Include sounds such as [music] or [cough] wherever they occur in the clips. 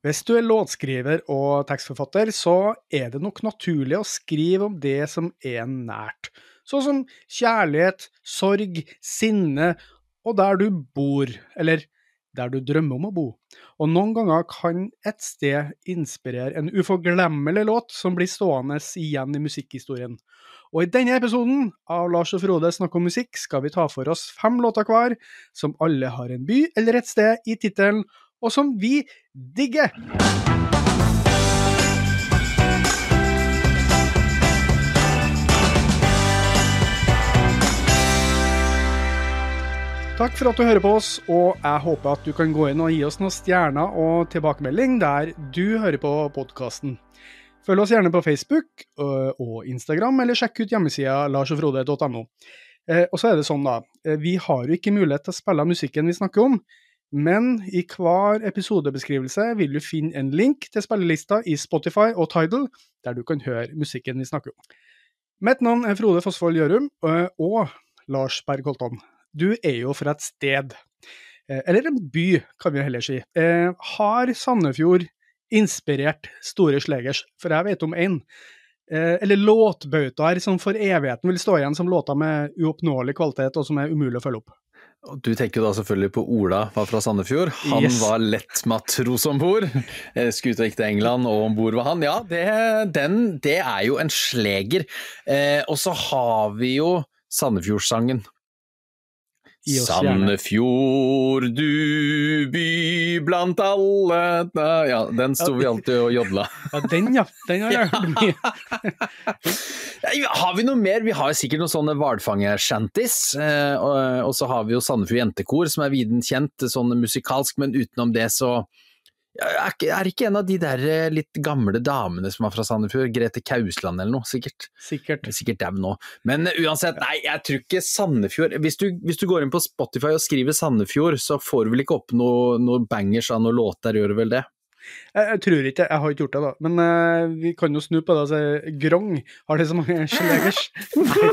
Hvis du er låtskriver og tekstforfatter, så er det nok naturlig å skrive om det som er nært. Sånn som kjærlighet, sorg, sinne og der du bor, eller der du drømmer om å bo. Og noen ganger kan et sted inspirere en uforglemmelig låt som blir stående igjen i musikkhistorien. Og i denne episoden av Lars og Frode snakker om musikk, skal vi ta for oss fem låter hver, som alle har en by eller et sted i tittelen, og som vi digger! Takk for at du hører på oss, og jeg håper at du kan gå inn og gi oss noen stjerner og tilbakemelding der du hører på podkasten. Følg oss gjerne på Facebook og Instagram, eller sjekk ut hjemmesida larsogfrode.no. Eh, og så er det sånn, da. Eh, vi har jo ikke mulighet til å spille musikken vi snakker om, men i hver episodebeskrivelse vil du finne en link til spillelista i Spotify og Tidal, der du kan høre musikken vi snakker om. Mitt navn er Frode Fossvold Gjørum, og Lars Berg Holtan du er jo fra et sted, eh, eller en by, kan vi heller si. Eh, har Sandefjord inspirert store slegers? For jeg vet om én. Eh, eller låtbautaer som for evigheten vil stå igjen som låter med uoppnåelig kvalitet, og som er umulig å følge opp. Du tenker da selvfølgelig på Ola var fra Sandefjord. Han yes. var lett matros om bord. Skuta gikk til England, og om bord var han. Ja, det, den, det er jo en sleger. Eh, og så har vi jo Sandefjordsangen Sandefjord, du by blant alle Ja, den sto vi alltid og jodla. Ja, den ja. Den har jeg [laughs] hørt mye. har vi noe mer? Vi har sikkert noen sånne hvalfangershanties. Eh, og så har vi jo Sandefjord jentekor, som er viden kjent sånn musikalsk, men utenom det så er ikke, er en av de der eh, litt gamle damene som var fra Sandefjord, Grete Kausland eller noe, sikkert. Sikkert. Sikkert dem nå. Men eh, uansett, nei, jeg tror ikke Sandefjord hvis du, hvis du, går inn på Spotify og skriver Sandefjord, så får du vel ikke opp noe, noe bangers av noen låter, gjør du vel det? Jeg, jeg, tror ikke Jeg har ikke gjort det, da. Men uh, vi kan jo snu på det og si Grong. Har det så mange [laughs] slegers? Nei.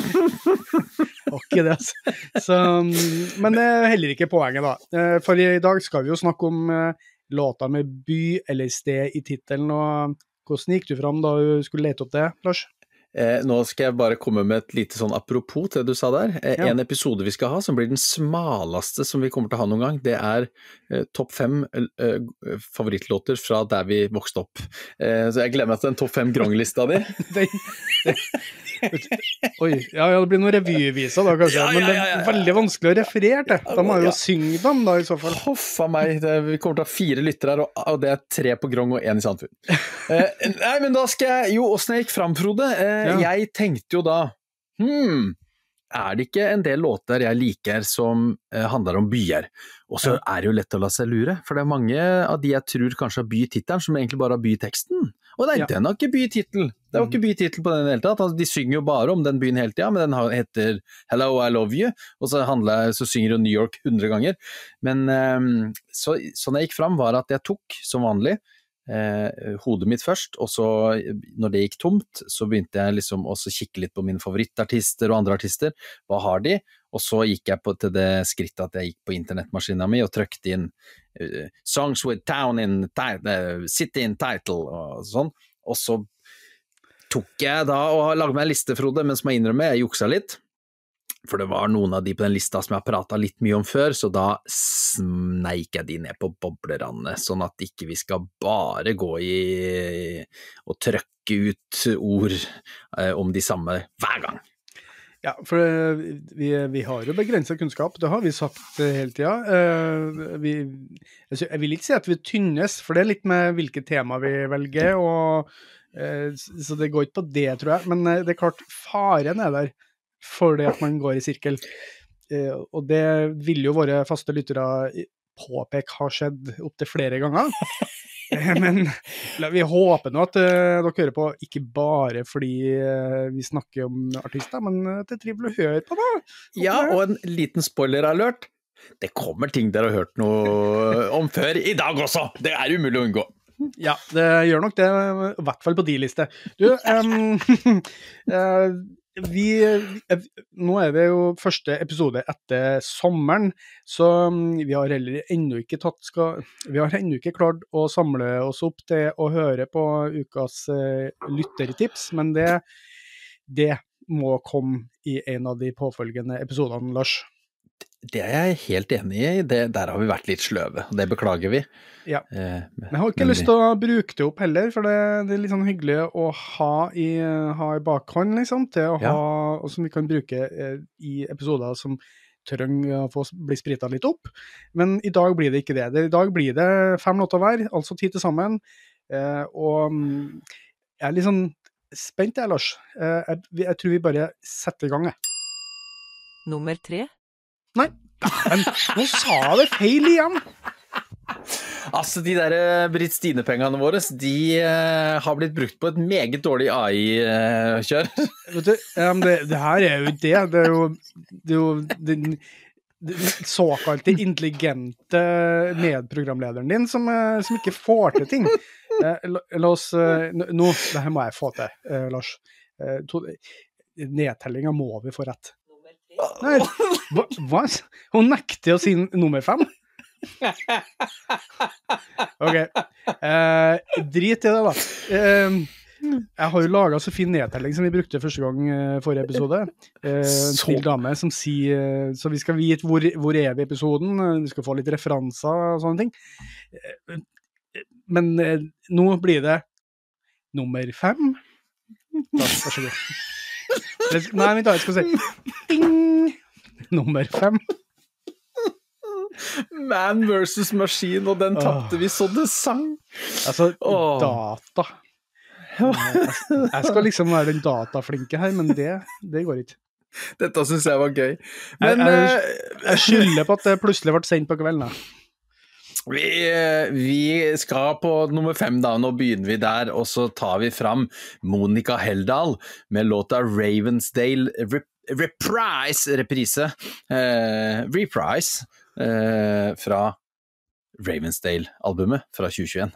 ikke det, altså. Så, mm, men det er heller ikke poenget, da. For i dag skal vi jo snakke om uh, låta med by eller sted i tittelen. Hvordan gikk du fram da du skulle lete opp det, Lars? Eh, nå skal jeg bare komme med et lite sånn apropos til det du sa der. Eh, ja. En episode vi skal ha som blir den smaleste som vi kommer til å ha noen gang, det er eh, topp fem eh, favorittlåter fra der vi vokste opp. Så jeg gleder meg til den topp fem Grong-lista di. [laughs] [laughs] Oi, ja, ja, det blir noen revyviser da, kanskje. Ja, men det er veldig vanskelig å referere til. Da må jeg jo synge dem, da, i så fall. Huff a meg. Det, vi kommer til å ha fire lyttere her, og, det er tre på Grong og én i Sandfjord. [laughs] eh, nei, men da skal jeg Jo, åssen jeg gikk fram, Frode. Eh, jeg tenkte jo da Hm, er det ikke en del låter jeg liker som eh, handler om byer? Og så er det jo lett å la seg lure, for det er mange av de jeg tror kanskje har bytittelen, som egentlig bare har byteksten. Og nei, ja. den har ikke bytittel! Det var ikke mm. bytittel på den i det hele tatt. Altså, de synger jo bare om den byen hele tida, men den heter Hello, I love you, og så, handler, så synger jo New York 100 ganger. Men um, så, sånn jeg gikk fram, var at jeg tok, som vanlig, eh, hodet mitt først, og så, når det gikk tomt, så begynte jeg liksom å kikke litt på mine favorittartister og andre artister. Hva har de? Og så gikk jeg på, til det skrittet at jeg gikk på internettmaskina mi og trykte inn uh, 'Songs with town in uh, city in title' og sånn. Og så tok jeg da og lagde meg en liste, Frode, men som jeg innrømmer, jeg juksa litt. For det var noen av de på den lista som jeg har prata litt mye om før, så da sneik jeg de ned på boblerandet, sånn at ikke vi skal bare gå i og trøkke ut ord eh, om de samme hver gang. Ja, for eh, vi, vi har jo begrensa kunnskap, det har vi sagt eh, hele tida. Eh, jeg vil ikke si at vi tynnes, for det er litt med hvilke tema vi velger. Og, så det går ikke på det, tror jeg. Men det er klart, faren er der for det at man går i sirkel. Og det vil jo våre faste lyttere påpeke har skjedd opptil flere ganger. [laughs] Men vi håper nå at uh, dere hører på, ikke bare fordi vi snakker om artister, men at det er trivelig å høre på. da. Ja, og en liten spoiler-alert. Det kommer ting dere har hørt noe om før i dag også! Det er umulig å unngå. Ja, det gjør nok det, i hvert fall på de liste. Du, [laughs] um, [laughs] vi, Nå er det jo første episode etter sommeren, så mm, vi har heller ennå ikke tatt skal, Vi har ennå ikke klart å samle oss opp til å høre på ukas uh, lyttertips, men det, det må komme i en av de påfølgende episodene, Lars. Det er jeg helt enig i. Det, der har vi vært litt sløve, og det beklager vi. Ja. Eh, men jeg har ikke lyst til å bruke det opp heller, for det, det er litt sånn hyggelig å ha i, ha i bakhånd, liksom. Til å ja. ha, og som vi kan bruke eh, i episoder som trenger å få bli sprita litt opp. Men i dag blir det ikke det. det I dag blir det fem låter hver, altså ti til sammen. Eh, og mm, jeg er litt sånn spent, jeg, Lars. Eh, jeg, jeg, tror vi bare setter i gang, jeg. Nummer tre Nei, men nå sa jeg det feil igjen! Altså, de der eh, Britt Stine-pengene våre, de uh, har blitt brukt på et meget dårlig AI-kjør. Uh, Vet du, um, det, det, her er jo det. Det er jo, det er jo den, den såkalte intelligente medprogramlederen din som, uh, som ikke får til ting. La, la, oss Nå, det her må jeg få til, Lars. Nedtellinga må vi få rett. Nei, hva, hva? Hun nekter å si nummer fem? OK. Eh, drit i det, da. Eh, jeg har jo laga så fin nedtelling som vi brukte første gang eh, forrige episode. Eh, til dame som sier uh, Så vi skal vite hvor, hvor er vi i episoden, vi skal få litt referanser og sånne ting. men nå blir det nummer fem. Da, vær så god. Nei, vent, jeg skal si Ding! Nummer fem. Man versus maskin, og den tapte vi så det sang. Altså, Åh. data. Jeg skal liksom være den dataflinke her, men det, det går ikke. Dette syns jeg var gøy. Men Jeg, jeg, eh, jeg skylder på at det plutselig ble sendt på kvelden. Vi, vi, skal på nummer fem, da. Nå begynner vi der. Og så tar vi fram Monica Heldal med låta 'Ravensdale Reprise', reprise, eh, reprise eh, fra Ravensdale-albumet fra 2021.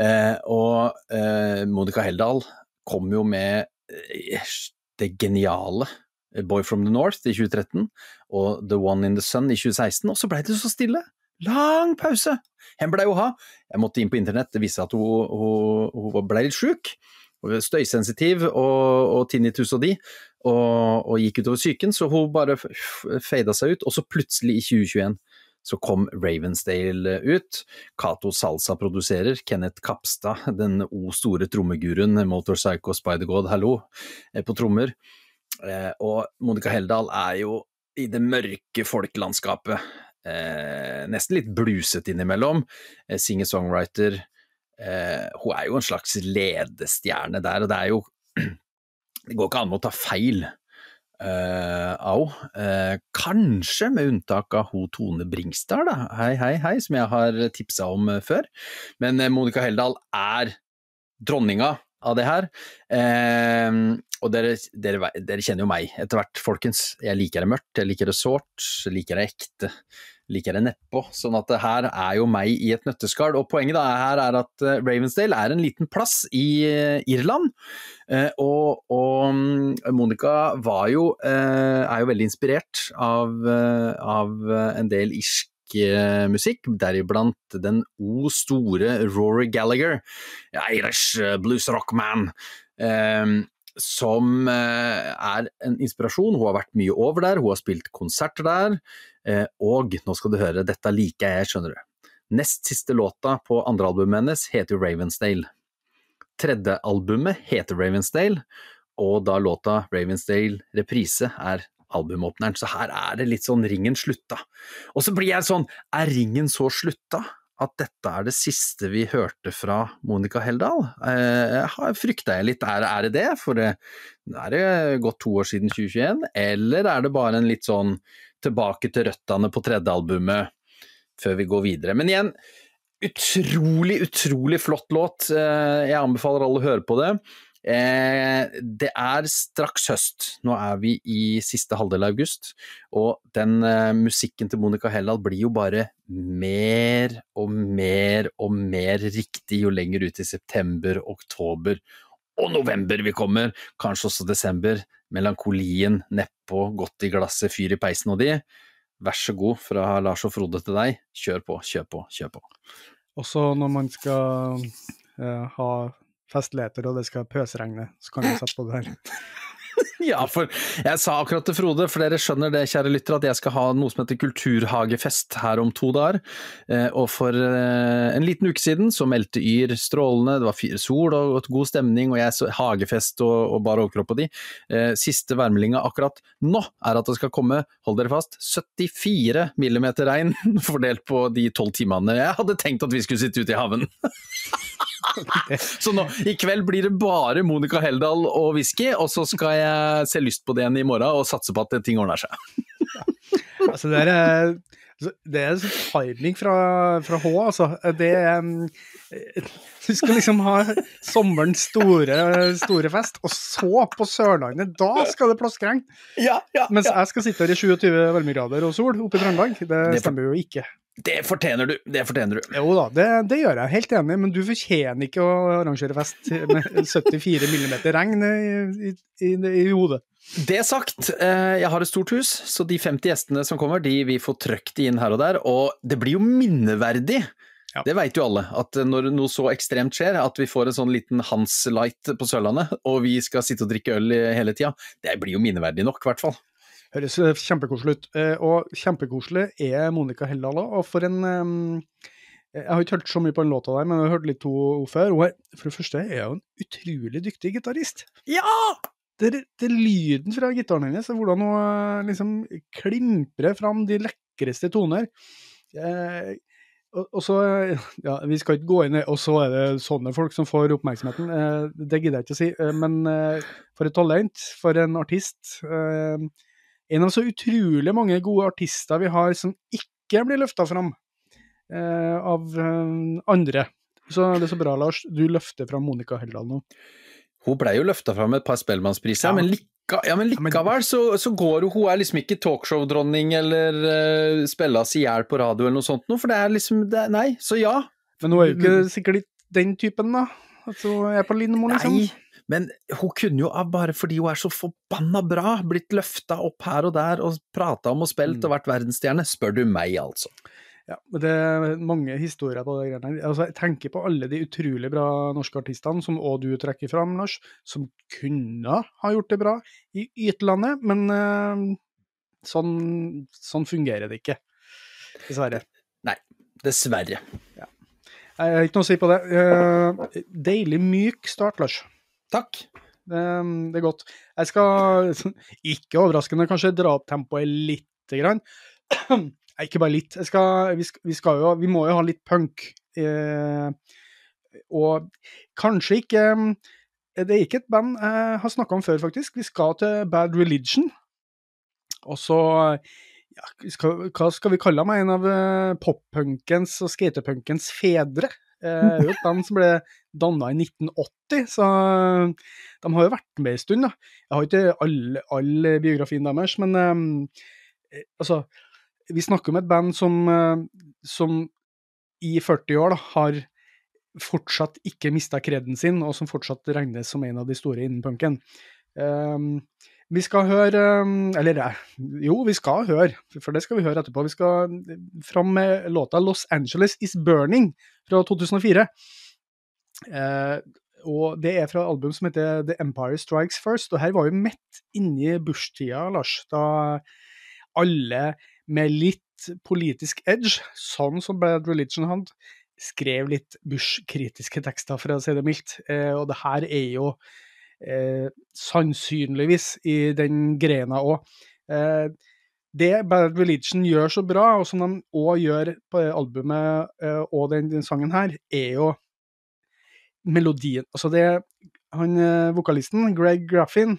Eh, og eh, Monica Heldal kom jo med eh, det geniale Boy from the North i 2013 og The One in the Sun i 2016, og så blei det så stille. Lang pause! Hen blei hun ha. Jeg måtte inn på internett, det viste seg at hun, hun, hun blei litt sjuk. Støysensitiv og, og tinnitus og de, og, og gikk utover psyken, så hun bare fada seg ut. Og så plutselig, i 2021, så kom Ravensdale ut. Cato Salsa produserer. Kenneth Kapstad, den o store trommeguruen, Motorpsycho Spider-God, hallo, på trommer. Eh, og Monica Heldal er jo i det mørke folkelandskapet eh, nesten litt bluset innimellom. Eh, Singer-songwriter. Eh, hun er jo en slags ledestjerne der, og det er jo [clears throat] Det går ikke an å ta feil eh, av henne. Uh, kanskje med unntak av ho Tone Bringstad, da. Hei, hei, hei, som jeg har tipsa om uh, før. Men uh, Monica Heldal er dronninga av det her. og dere, dere, dere, kjenner jo meg etter hvert, folkens. Jeg liker det mørkt, jeg liker det sårt, liker det ekte liker det nedpå. Sånn at det her er jo meg i et nøtteskall. Og poenget da her er at eh, Ravensdale er en liten plass i eh, Irland. Eh, og, og mm, Monica var jo, er jo veldig inspirert av, av en del irsk musikk, deriblant den o store Rory Gallagher, Irish blues rock man som eh, er en inspirasjon. Hun har vært mye over der, hun har spilt konserter der, eh, og nå skal du høre, dette liker jeg, skjønner du. Nest siste låta på andre albumet hennes heter Ravensdale. Tredje albumet heter Ravensdale, og da låta Ravensdale reprise er albumåpneren, så her er det litt sånn ringen slutta. Og så blir jeg sånn, er ringen så slutta? at dette er det siste vi hørte fra Monica Heldal. Eh, frykta jeg litt, er, er, det det? For det, er det gått to år siden 2021, eller er det bare en litt sånn tilbake til røttene på tredje albumet før vi går videre? Men igjen, utrolig, utrolig flott låt. Eh, jeg anbefaler alle å høre på det. Eh, det er straks høst. Nå er vi i siste halvdel av august, og den eh, musikken til Monica Hellal blir jo bare mer og mer og mer riktig jo lenger ut i september, oktober Og november vi kommer, kanskje også desember. Melankolien nedpå, godt i glasset, fyr i peisen og de. Vær så god fra Lars og Frode til deg. Kjør på, kjør på, kjør på. Også når man skal eh, ha festligheter og det skal pøsregne, så kan vi sette på det her. [laughs] Ja, for jeg sa akkurat til Frode, for dere skjønner det, kjære lytter, at jeg skal ha noe som heter kulturhagefest her om to dager. Eh, og for eh, en liten uke siden så meldte Yr strålende, det var sol og god stemning, og jeg så hagefest og, og bar overkropp på de. Eh, siste værmeldinga akkurat nå er at det skal komme, hold dere fast, 74 millimeter regn [laughs] fordelt på de tolv timene jeg hadde tenkt at vi skulle sitte ute i haven. [laughs] [laughs] så nå, i kveld blir det bare Monica Heldal og whisky, og så skal jeg se lyst på det igjen i morgen og satse på at ting ordner seg. [laughs] altså, det er, altså, det er timing fra, fra H, altså. Det er Du skal liksom ha sommerens store, store fest, og så på Sørlandet, da skal det plaskregn! Ja, ja, Mens jeg skal sitte her i 27 varmegrader og sol oppe i Trøndelag. Det, det stemmer jo ikke. Det fortjener du, det fortjener du. Jo da, det, det, gjør jeg, helt enig, men du fortjener ikke å arrangere fest med [laughs] 74 millimeter regn i, i, i, i hodet. Det sagt, jeg har et stort hus, så de 50 gjestene som kommer, de vi får trøkt de inn her og der, og det blir jo minneverdig. Ja. Det veit jo alle, at når noe så ekstremt skjer, at vi får en sånn liten Hans Light på Sørlandet, og vi skal sitte og drikke øl hele tida, det blir jo minneverdig nok, i hvert fall. Høres kjempekoselig ut. Og kjempekoselig er Monica Heldal òg. Og for en Jeg har ikke hørt så mye på den låta der, men jeg har hørt litt to før. Og for det første er hun en utrolig dyktig gitarist. Ja! Det, det er lyden fra gitaren hennes, og hvordan hun liksom klimprer fram de lekreste toner. Eh, og, og, så Ja, vi skal ikke gå inn i Og så er det sånne folk som får oppmerksomheten. Eh, det gidder jeg ikke å si. Eh, men for et talent, for en artist en av så utrolig mange gode artister vi har som ikke blir løfta fram eh, av eh, andre. Så det er så bra, Lars. Du løfter fram Monica Heldal nå. Hun blei jo løfta fram med et par Spellemannspriser, ja. men, lika, ja, men likevel så, så, går hun Hun er liksom ikke talkshow-dronning eller uh, spilles i hjel på radio eller noe sånt noe, for det er liksom det, Nei, så ja. Men hun er jo ikke sikkert den typen, da? Altså, jeg er på Lindmo, liksom. Nei. Men hun kunne jo, bare fordi hun er så forbanna bra, blitt løfta opp her og der og prata om og spilt og vært verdensstjerne, spør du meg, altså. Ja, det er mange historier på det greiene altså, Jeg tenker på alle de utrolig bra norske artistene, som òg du trekker fram, Lars, som kunne ha gjort det bra i ytlandet, men uh, sånn, sånn, fungerer det ikke. Dessverre. Nei, dessverre. Ja. Jeg har ikke noe å si på det. Uh, deilig myk start, Lars. Takk. Det, det, er godt. Jeg skal, [laughs] ikke overraskende, kanskje dra opp tempoet lite grann. [clears throat] Ikke bare litt. Skal, vi, skal, vi, skal, jo, vi må jo ha litt punk. Eh, og kanskje ikke Det er ikke et band jeg har snakka om før, faktisk. Vi skal til Bad Religion. Og så ja, Hva skal vi kalle meg? En av uh, poppunkens og skatepunkens fedre. Eh, jo et band som ble danna i 1980, så de har jo vært med en stund. da. Jeg har ikke all, all biografien deres, men eh, altså Vi snakker om et band som, eh, som i 40 år da, har fortsatt ikke mista kreden sin, og som fortsatt regnes som en av de store innen punken. Um, vi skal høre Eller jo, vi skal høre, for det skal vi høre etterpå. Vi skal fram med låta 'Los Angeles Is Burning' fra 2004. Eh, og det er fra et album som heter The Empire Strikes First. Og her var vi midt inni Bush-tida, Lars. Da alle med litt politisk edge, sånn som Bad Religion hadde, skrev litt Bush-kritiske tekster, for å si det mildt. Eh, og det her er jo eh, sannsynligvis i den grena òg. Eh, det Bad Religion gjør så bra, og som de òg gjør på albumet eh, og den, den, sangen her, er jo melodien. Altså det han eh, Vokalisten, Greg Graffin,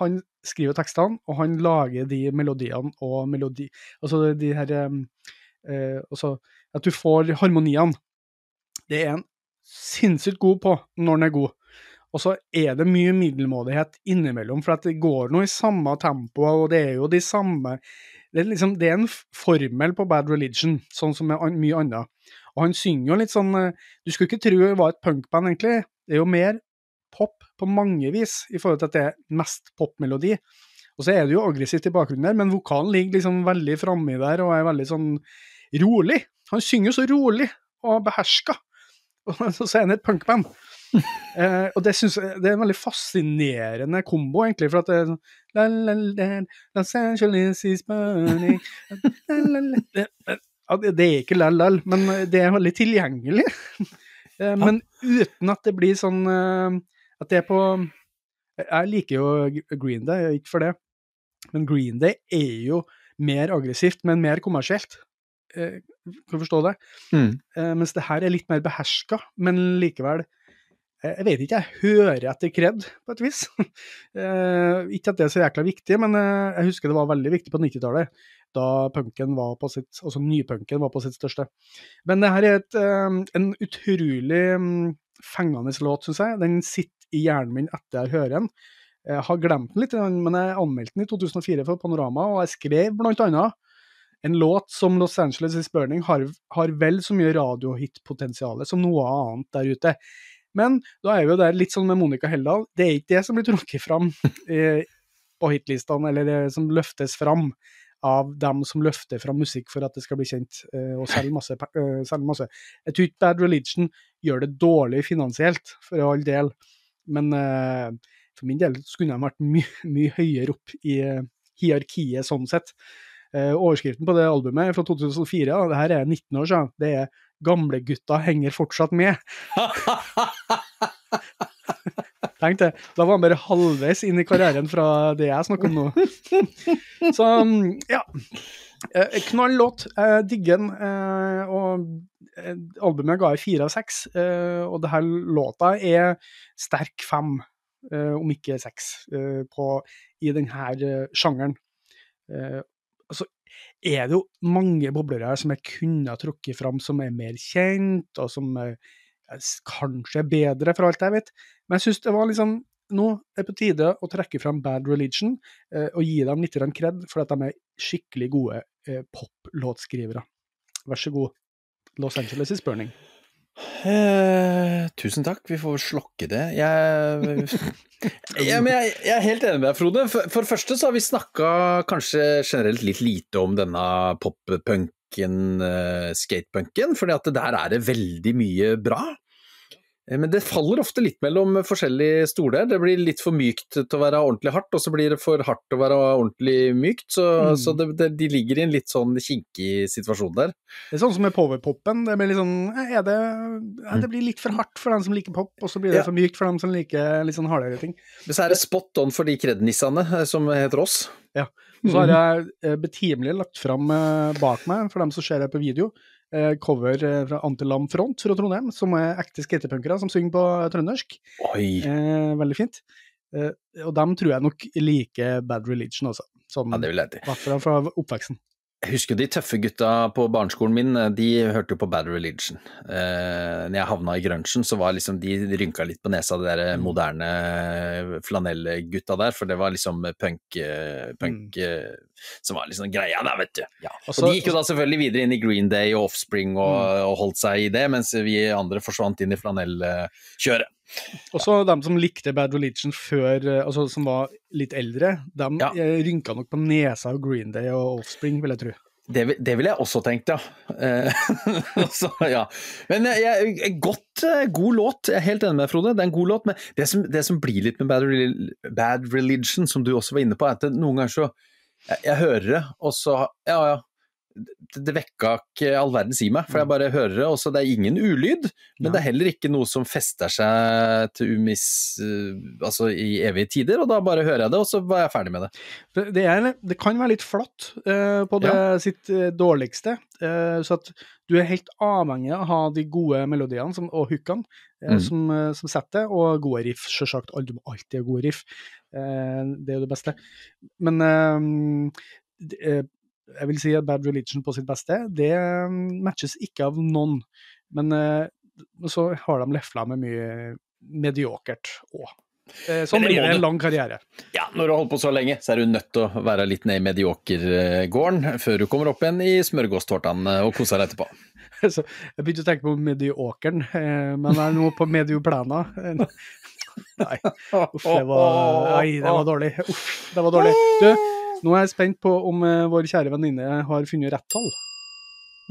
han skriver tekstene, og han lager de melodiene og melodi... Altså de her eh, Altså at du får harmoniene. Det er en sinnssykt god på når den er god. Og så er det mye middelmådighet innimellom, for det går nå i samme tempo, og det er jo de samme Det er, liksom, det er en formel på Bad Religion, sånn som med mye annet. Og han synger jo litt sånn eh, Du skulle ikke tro det var et punkband, egentlig. Det er jo mer pop på mange vis, i forhold til at det er mest popmelodi. Og så er det jo aggressivt i bakgrunnen der, men vokalen ligger liksom veldig framme der og er veldig sånn rolig. Han synger jo så rolig og beherska, og så er han et punkband. eh, og det synes det er en veldig fascinerende kombo, egentlig, for at det er sånn la, la, la, Los Angeles is burning la, la, la, det, ja, det, er ikke lall-lall, men det er veldig tilgjengelig. [laughs] eh, men uten at det blir sånn eh, at det er på Jeg liker jo Green Day, ikke for det, men Green Day er jo mer aggressivt, men mer kommersielt. Eh, kan du forstå det? Mm. Eh, mens det her er litt mer beherska, men likevel eh, Jeg vet ikke, jeg hører etter kred, på et vis. [laughs] eh, ikke at det er så jækla viktig, men eh, jeg husker det var veldig viktig på 90-tallet, da punken var på sitt, altså nypunken var på sitt største. Men det her er et, eh, en utrolig mm, fengende låt, syns jeg. Den sitter i hjernen min etter jeg hører den. Jeg har glemt den litt, men jeg anmeldte den i 2004 for Panorama, og jeg skrev blant annet en låt som Los Angeles is Burning har, har vel så mye radiohit-potensial som noe annet der ute. Men da er vi jo der litt sånn med Monica Heldal, det er ikke det som blir trukket fram [laughs] eh, på hitlistene, eller det som løftes fram av dem som løfter fram musikk for at det skal bli kjent eh, og selger masse, eh, selge masse. Jeg tror ikke Bad Religion gjør det dårlig finansielt, for all del, men eh, for min del skulle de vært mye, mye høyere opp i hierarkiet sånn sett. Overskriften på det albumet fra 2004, da. det her er 19 år siden. Det er 'Gamlegutta henger fortsatt med'. [laughs] Tenk det. Da var han bare halvveis inn i karrieren fra det jeg snakker om nå. [laughs] Så mm, ja. Eh, Knall låt. Jeg digger den. eh, Og eh, albumet ga jeg fire av seks. Og det her låta er sterk fem, om ikke seks, i denne sjangeren. Altså er det jo mange boblere her som jeg kunne ha trukket fram som er mer kjent, og som er, kanskje er bedre, for alt jeg vet. Men jeg syns det var liksom Nå er det på tide å trekke fram Bad Religion eh, og gi dem litt kred, for at de er skikkelig gode eh, poplåtskrivere. Vær så god. Los Angeles is burning. Eh, tusen takk, vi får slokke det. Jeg, [laughs] ja, jeg, jeg er helt enig med deg, Frode. For, for det første så har vi snakka kanskje generelt litt lite om denne pop-punken, eh, skatepunken, at der er det veldig mye bra. Eh, Men det faller ofte litt mellom forskjellige stoler. Det blir litt for mykt til å være ordentlig hardt, og så blir det for hardt til å være ordentlig mykt. Så, Mm. så det, det, de ligger i en litt sånn kinkig situasjon der. Det er sånn som med powerpopen. Det blir sånn eh, er det, ja, det blir litt for hardt for dem som liker pop, og så blir det Ja. for mykt for dem som liker litt sånn hardere ting. Men så er det spot on for de krednissene eh, som heter oss. Og så har jeg eh, betimelig lagt fram eh, bak meg, for dem som ser det på video, eh, cover eh, fra Antilam Front fra Trondheim, som er ekte skatepunkere som synger på trøndersk. Oi. Eh, veldig fint. Eh, og dem tror jeg nok liker Bad Religion også. Sånn, Ja, det vil jeg til. I hvert fall fra oppveksten. Jeg husker de tøffe gutta på barneskolen min, de hørte jo på Bad Religion. Eh, når jeg havna i grunchen, så var liksom de rynka litt på nesa, de der moderne flanellgutta der, for det var liksom punk, eh, punk mm. som var liksom greia der, vet du. Ja. Og Altså- de gikk jo da selvfølgelig videre inn i Green Day og Offspring og, og holdt seg i det, mens vi andre forsvant inn i flanellkjøret. Og så dem som likte Bad Religion før, eh, altså som var litt eldre, dem Ja. eh, rynka nok på nesa av Green Day og Offspring, vil jeg tro. Det, det ville jeg også tenkt, ja. Eh, [laughs] så, ja. Men jeg, godt, god låt. Jeg er helt enig med deg, Frode. Det er en god låt. Men det som, det som blir litt med Bad, Bad Religion, som du også var inne på, er at noen ganger så jeg, jeg hører det, og så Ja, ja. Det, vekka ikke all verdens i meg, for jeg bare hører det. og så Det er ingen ulyd, men det er heller ikke noe som fester seg til umiss... eh, Altså i evige tider, og da bare hører jeg det, og så var jeg ferdig med det. Det, er, det kan være litt flatt uh, på det sitt uh, dårligste, uh, så at du er helt avhengig av å ha de gode melodiene som, og hookene Mm. som, som setter, og gode riff, selvsagt. Du må alltid ha gode riff. Det er jo det beste. Men jeg vil si at Bad Religion på sitt beste, det eh, matches ikke av noen. Men eh, så har de lefla med mye mediokert òg. Eh, sånn blir det en lang karriere. Ja, når du har holdt på så lenge, så er du nødt til å være litt ned i mediokergården før du kommer opp igjen i smørgåstårtene og koser deg etterpå. [laughs] Jeg begynte å tenke på mediokeren, eh, men er nå på medioplana. [laughs] Nei, uff, det var, nei, det var dårlig. Uff, det var dårlig. Du, nå er jeg spent på om uh, vår kjære venninne har funnet rett tall.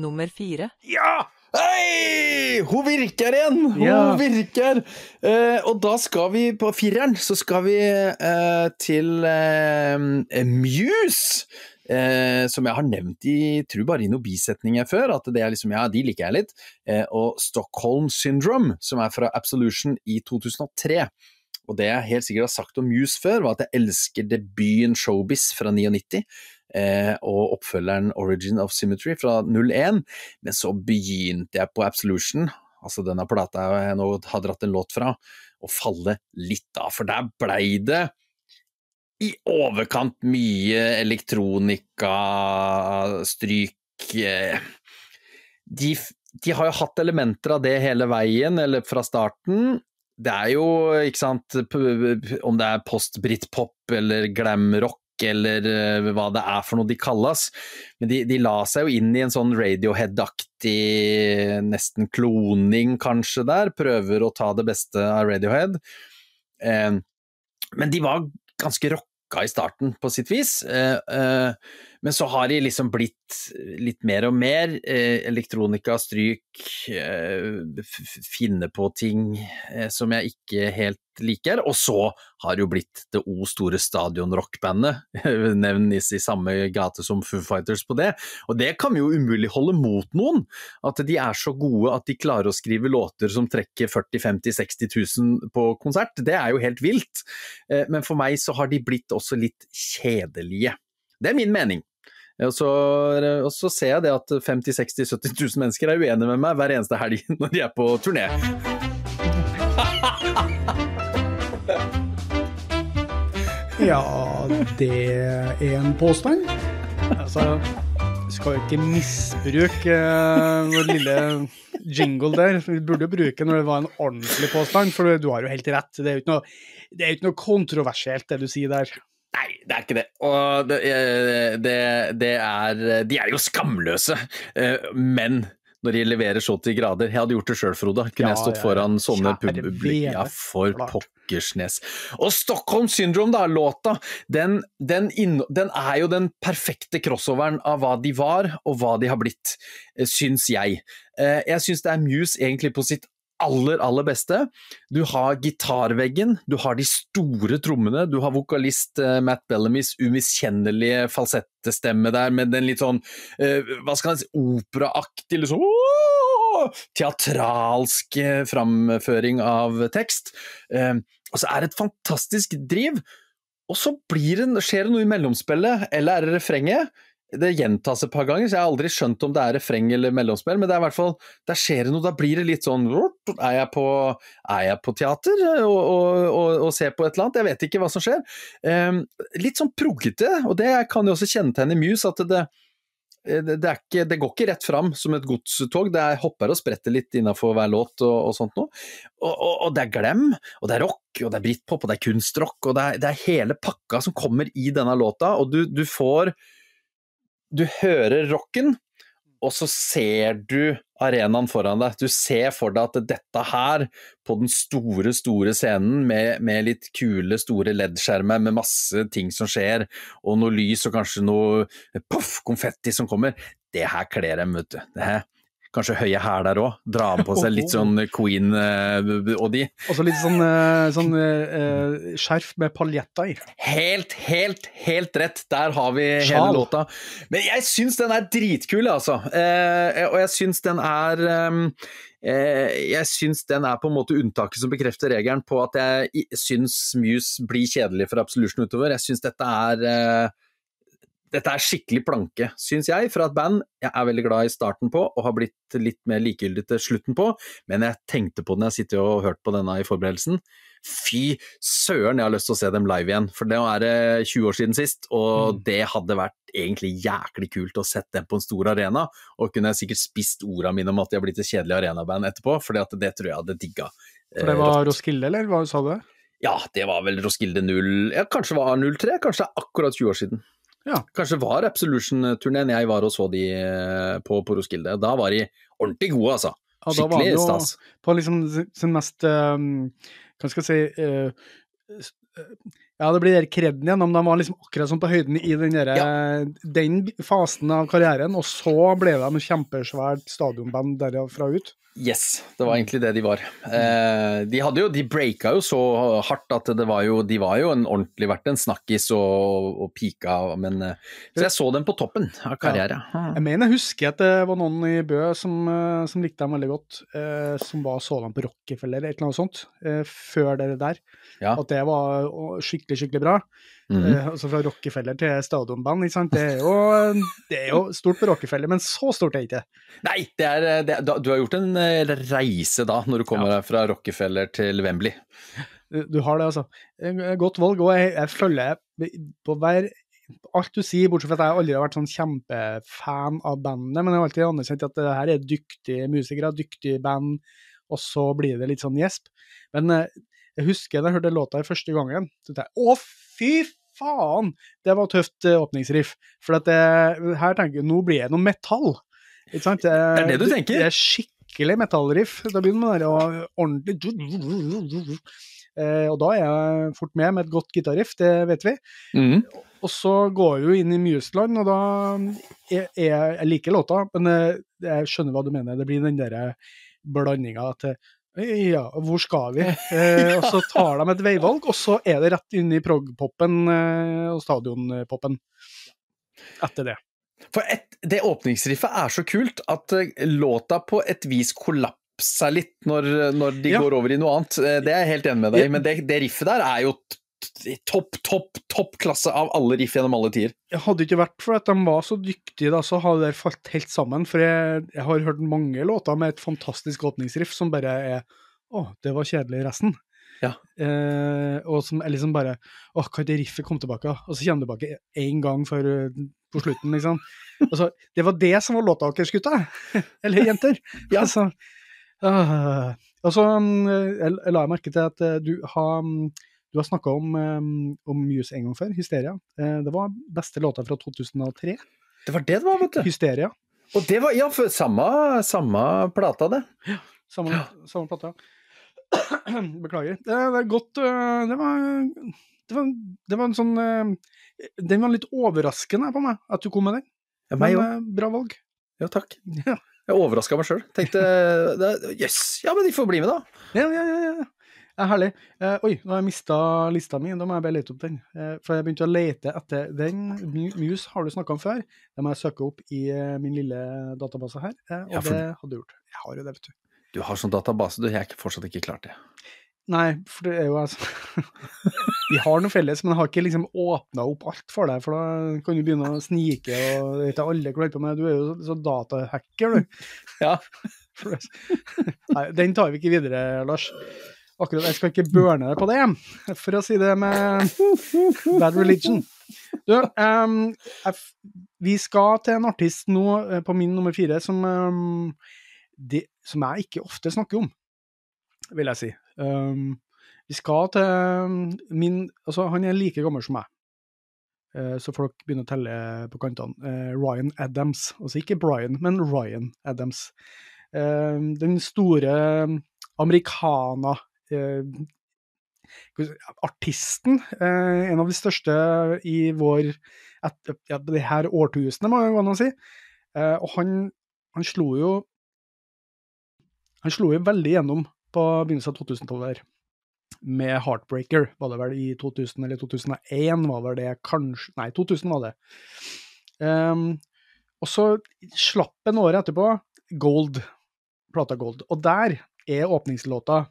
Nummer fire. Ja! Hei! Hun virker igjen! Hun Ja. virker! Eh, og da skal vi på fireren, så skal vi eh, til eh, Muse. Eh, som jeg har nevnt i tror bare i noen bisetninger før, at det er liksom, ja, de liker jeg litt. Eh, og Stockholm Syndrome, som er fra Absolution i 2003. Og det jeg helt sikkert har sagt om Muse før, var at jeg elsker debuten Showbiz fra 99. Eh, og oppfølgeren Origin of Symmetry fra 01. Men så begynte jeg på Absolution, altså denne plata jeg nå har dratt en låt fra, å falle litt av. For der blei det i overkant mye elektronika, stryk eh, de, de har jo hatt elementer av det hele veien, eller fra starten. Det er jo, ikke sant, om det er post-britpop eller glamrock eller eh, hva det er for noe de kalles, men de, de la seg jo inn i en sånn Radiohead-aktig, nesten kloning kanskje der, prøver å ta det beste av Radiohead. Eh, men de var ganske rocka i starten, på sitt vis. Eh, eh, men så har de liksom blitt litt mer og mer eh, elektronika, stryk, eh, finne på ting eh, som jeg ikke helt liker. Og så har det jo blitt det O store stadionrockbandet, [laughs] nevnes i samme gate som Foo Fighters på det. Og det kan vi jo umulig holde mot noen, at de er så gode at de klarer å skrive låter som trekker 40 50 60 000 på konsert. Det er jo helt vilt. Eh, Men for meg så har de blitt også litt kjedelige. Det er min mening. Og så, og så ser jeg det at 50 60 70 000 mennesker er uenige med meg hver eneste helg [laughs] når de er på turné. [laughs] Ja, det er en påstand. Altså, skal jo ikke misbruke eh, vår lille jingle der. Vi burde jo bruke når det var en ordentlig påstand, for du har jo helt rett. Det er jo ikke noe, jo ikke noe kontroversielt, det du sier der. Nei, det er ikke det. Og det, eh, det, det er De er jo skamløse, eh, men når de leverer så til grader Jeg hadde gjort det sjøl, Frode. Kunne Ja, jeg stått ja, foran sånne publikum Ja, for pokkersnes. Og Stockholm Syndrome, da, låta, den, den, inno, den er jo den perfekte crossoveren av hva de var, og hva de har blitt, eh, syns jeg. Jeg syns det er Muse egentlig på sitt aller, aller beste. Du har gitarveggen, du har de store trommene, du har vokalist eh, Matt Bellamys umiskjennelige falsettestemme der med den litt sånn, eh, hva skal man si, operaaktig, liksom åh, Teatralsk framføring av tekst. Eh, og så er det et fantastisk driv, og så blir det, skjer det noe i mellomspillet, eller er det refrenget? Det gjentas et par ganger, så jeg har aldri skjønt om det er refreng eller mellomspill, men det er i hvert fall, der skjer det noe, da blir det litt sånn Er jeg på, er jeg på teater og, og, og, og ser på et eller annet? Jeg vet ikke hva som skjer. Um, litt sånn proggete, og det kan jo også kjennetegne Muse, at det, det, det, er ikke, det går ikke rett fram som et godstog, det er hopper og spretter litt innafor hver låt og, og sånt noe. Og, og, og det er glem, og det er rock, og det er britpop, og det er kunstrock, og det er, det er hele pakka som kommer i denne låta, og du, du får Du hører rocken, og så ser du arenaen foran deg. Du ser for deg at dette her, på den store, store scenen med, med litt kule, store LED-skjermer med masse ting som skjer, og noe lys og kanskje noe poff, konfetti som kommer, det her kler dem, vet du. Det her. Kanskje høye hæler òg. Dra på seg litt [laughs] sånn Queen eh, og de. Og så litt sånn, eh, sånn eh, skjerf med paljetter i. Helt, helt, helt rett. Der har vi hele Sjal. låta. Men jeg syns den er dritkul, altså. Og jeg syns den er ehm, eh, Jeg syns den er på en måte unntaket som bekrefter regelen på at jeg syns Muse blir kjedelig for Absolution utover. Jeg syns dette er dette er skikkelig planke, syns jeg, fra et band jeg er veldig glad i starten på, og har blitt litt mer likegyldig til slutten på, men jeg tenkte på den jeg sitter og hørt på denne i forberedelsen. Fy søren, jeg har lyst til å se dem live igjen, for det er det 20 år siden sist, og Mm. det hadde vært egentlig jæklig kult å sette dem på en stor arena, og kunne jeg sikkert spist orda mine om at de har blitt et kjedelig arenaband etterpå, for det tror jeg hadde digga. For det eh, var. Roskilde, eller hva sa du? Ja, det var vel Roskilde 0 ja, Kanskje det var 03, kanskje det er akkurat 20 år siden. Ja. Kanskje var Absolution-turneen jeg var og så de eh, på på Roskilde. Da var de ordentlig gode, altså. Ja, Skikkelig stas. på liksom sin mest um, Hva skal jeg si eh, Ja, det blir der kreden igjen, men de var liksom akkurat sånn på høyden i den, der, den fasen av karrieren, og så ble de et kjempesvært stadionband derfra ut. Yes, det var egentlig det de var. Eh, de hadde jo, de breaka jo så hardt at det var jo, de var jo en ordentlig verdt en snakkis og, og pika, men eh, Så jeg så dem på toppen av karriere. Jeg mener jeg husker at det var noen i Bø som, eh, som likte dem veldig godt, eh, som var så dem på Rockefeller eller noe sånt, eh, før det der. Ja. At det var skikkelig, skikkelig bra. Mm. Eh, altså fra Rockefeller til stadionband, ikke sant. Det er, jo, det er jo stort på Rockefeller, men så stort er det ikke. Nei, det er, det, er- du har gjort en eh, reise da, når du kommer ja. fra Rockefeller til Wembley. Du, du har det, altså. Eh, Godt valg. Og jeg, jeg følger på hver Alt du sier, bortsett fra at jeg aldri har vært sånn kjempefan av bandet, men jeg har alltid anerkjent at det her er dyktige musikere, dyktige band, og så blir det litt sånn gjesp. Men eh, jeg husker da jeg hørte låta første gangen, så tenkte jeg å, fy faen! Det var tøft eh, åpningsriff. For at det, her tenker jeg, nå blir det noe metall. Ikke sant? Det, er det du tenker? Det er skikkelig metallriff. Da begynner man der ordentlig Eh, og da er jeg fort med med et godt gitarriff, det vet vi. Mm. Og så går vi jo inn i Museland, og da er er jeg, jeg liker låta, men eh, jeg skjønner hva du mener. Det blir den derre blandinga til ja, hvor skal vi? Eh, og så tar de et veivalg, og så er det rett inn i prog-popen eh, og stadionpopen etter det. For et, det åpningsriffet er så kult at eh, låta på et vis kollapser litt når, når de Ja. går over i noe annet. Eh, Det er jeg helt enig med deg i, men det, det riffet der er jo topp, topp, topp klasse av alle riff gjennom alle tider. Jeg hadde ikke vært for at de var så dyktige, da, så hadde det falt helt sammen. For jeg, jeg har hørt mange låter med et fantastisk åpningsriff som bare er Å, det var kjedelig, resten. Ja. Eh, og som er liksom bare Å, kan ikke riffet komme tilbake? Og så kommer det tilbake én gang for, eh, på slutten, liksom. Altså, det var det som var låta deres, gutta. [laughs] Eller jenter. Ja. Altså, øh, og så jeg, jeg la merke til at eh, du har mm, du har snakka om, um, om Muse en gang før, Hysteria. Eh, det var beste låta fra 2003. Det var det det var, vet du. Hysteria. Og det var ja, for samme, samme plata, det. Samme, samme plata. [clears throat] Beklager. Det, det er godt øh, det var, det, var, det var en sånn øh, Den var litt overraskende på meg, at du kom med den. Ja, meg Men bra valg. Ja, takk. Ja. Jeg overraska meg sjøl. Tenkte [laughs] Jøss, yes, ja, men de får bli med, da. Ja, ja, ja. Ja. Herlig. Eh, oi, nå har jeg mista lista mi. Da må jeg bare lete opp den. Eh, for jeg begynte å lete etter den. Muse har du snakka om før. Det må jeg søke opp i eh, min lille database her. Eh, og Ja, for- det hadde du gjort. Jeg har jo det, vet du. Du har sånn database, du. Jeg har fortsatt ikke klart det. Nei, for det er jo altså [laughs] Vi har noe felles, men jeg har ikke liksom åpna opp alt for deg, for da kan du begynne å snike, og det er ikke alle klarer på med. Du er jo så, så datahacker, du. Ja. [laughs] Nei, den tar vi ikke videre, Lars. Akkurat, Jeg skal ikke burne deg på det, [laughs] for å si det med bad religion. Du, um, jeg, vi skal til en artist nå, eh, på min nummer fire, som, um, de, som jeg ikke ofte snakker om, vil jeg si. Um, vi skal til min Altså, han er like gammel som meg. Eh, så folk begynner å telle på kantene. Eh, Ryan Adams. Altså ikke Brian, men Ryan Adams. Den store americana eh, artisten. eh, en av de største i vår et, ja, det her årtusenet, må det gå an å si. Eh, og han, han slo jo Han slo jo veldig gjennom på begynnelsen av 2000-tallet her. Med Heartbreaker, var det vel i 2000 eller 2001, var vel det kanskje Nei, 2000 var det. Ehm, og så slapp en år etterpå Gold, plata Gold. Og der er åpningslåta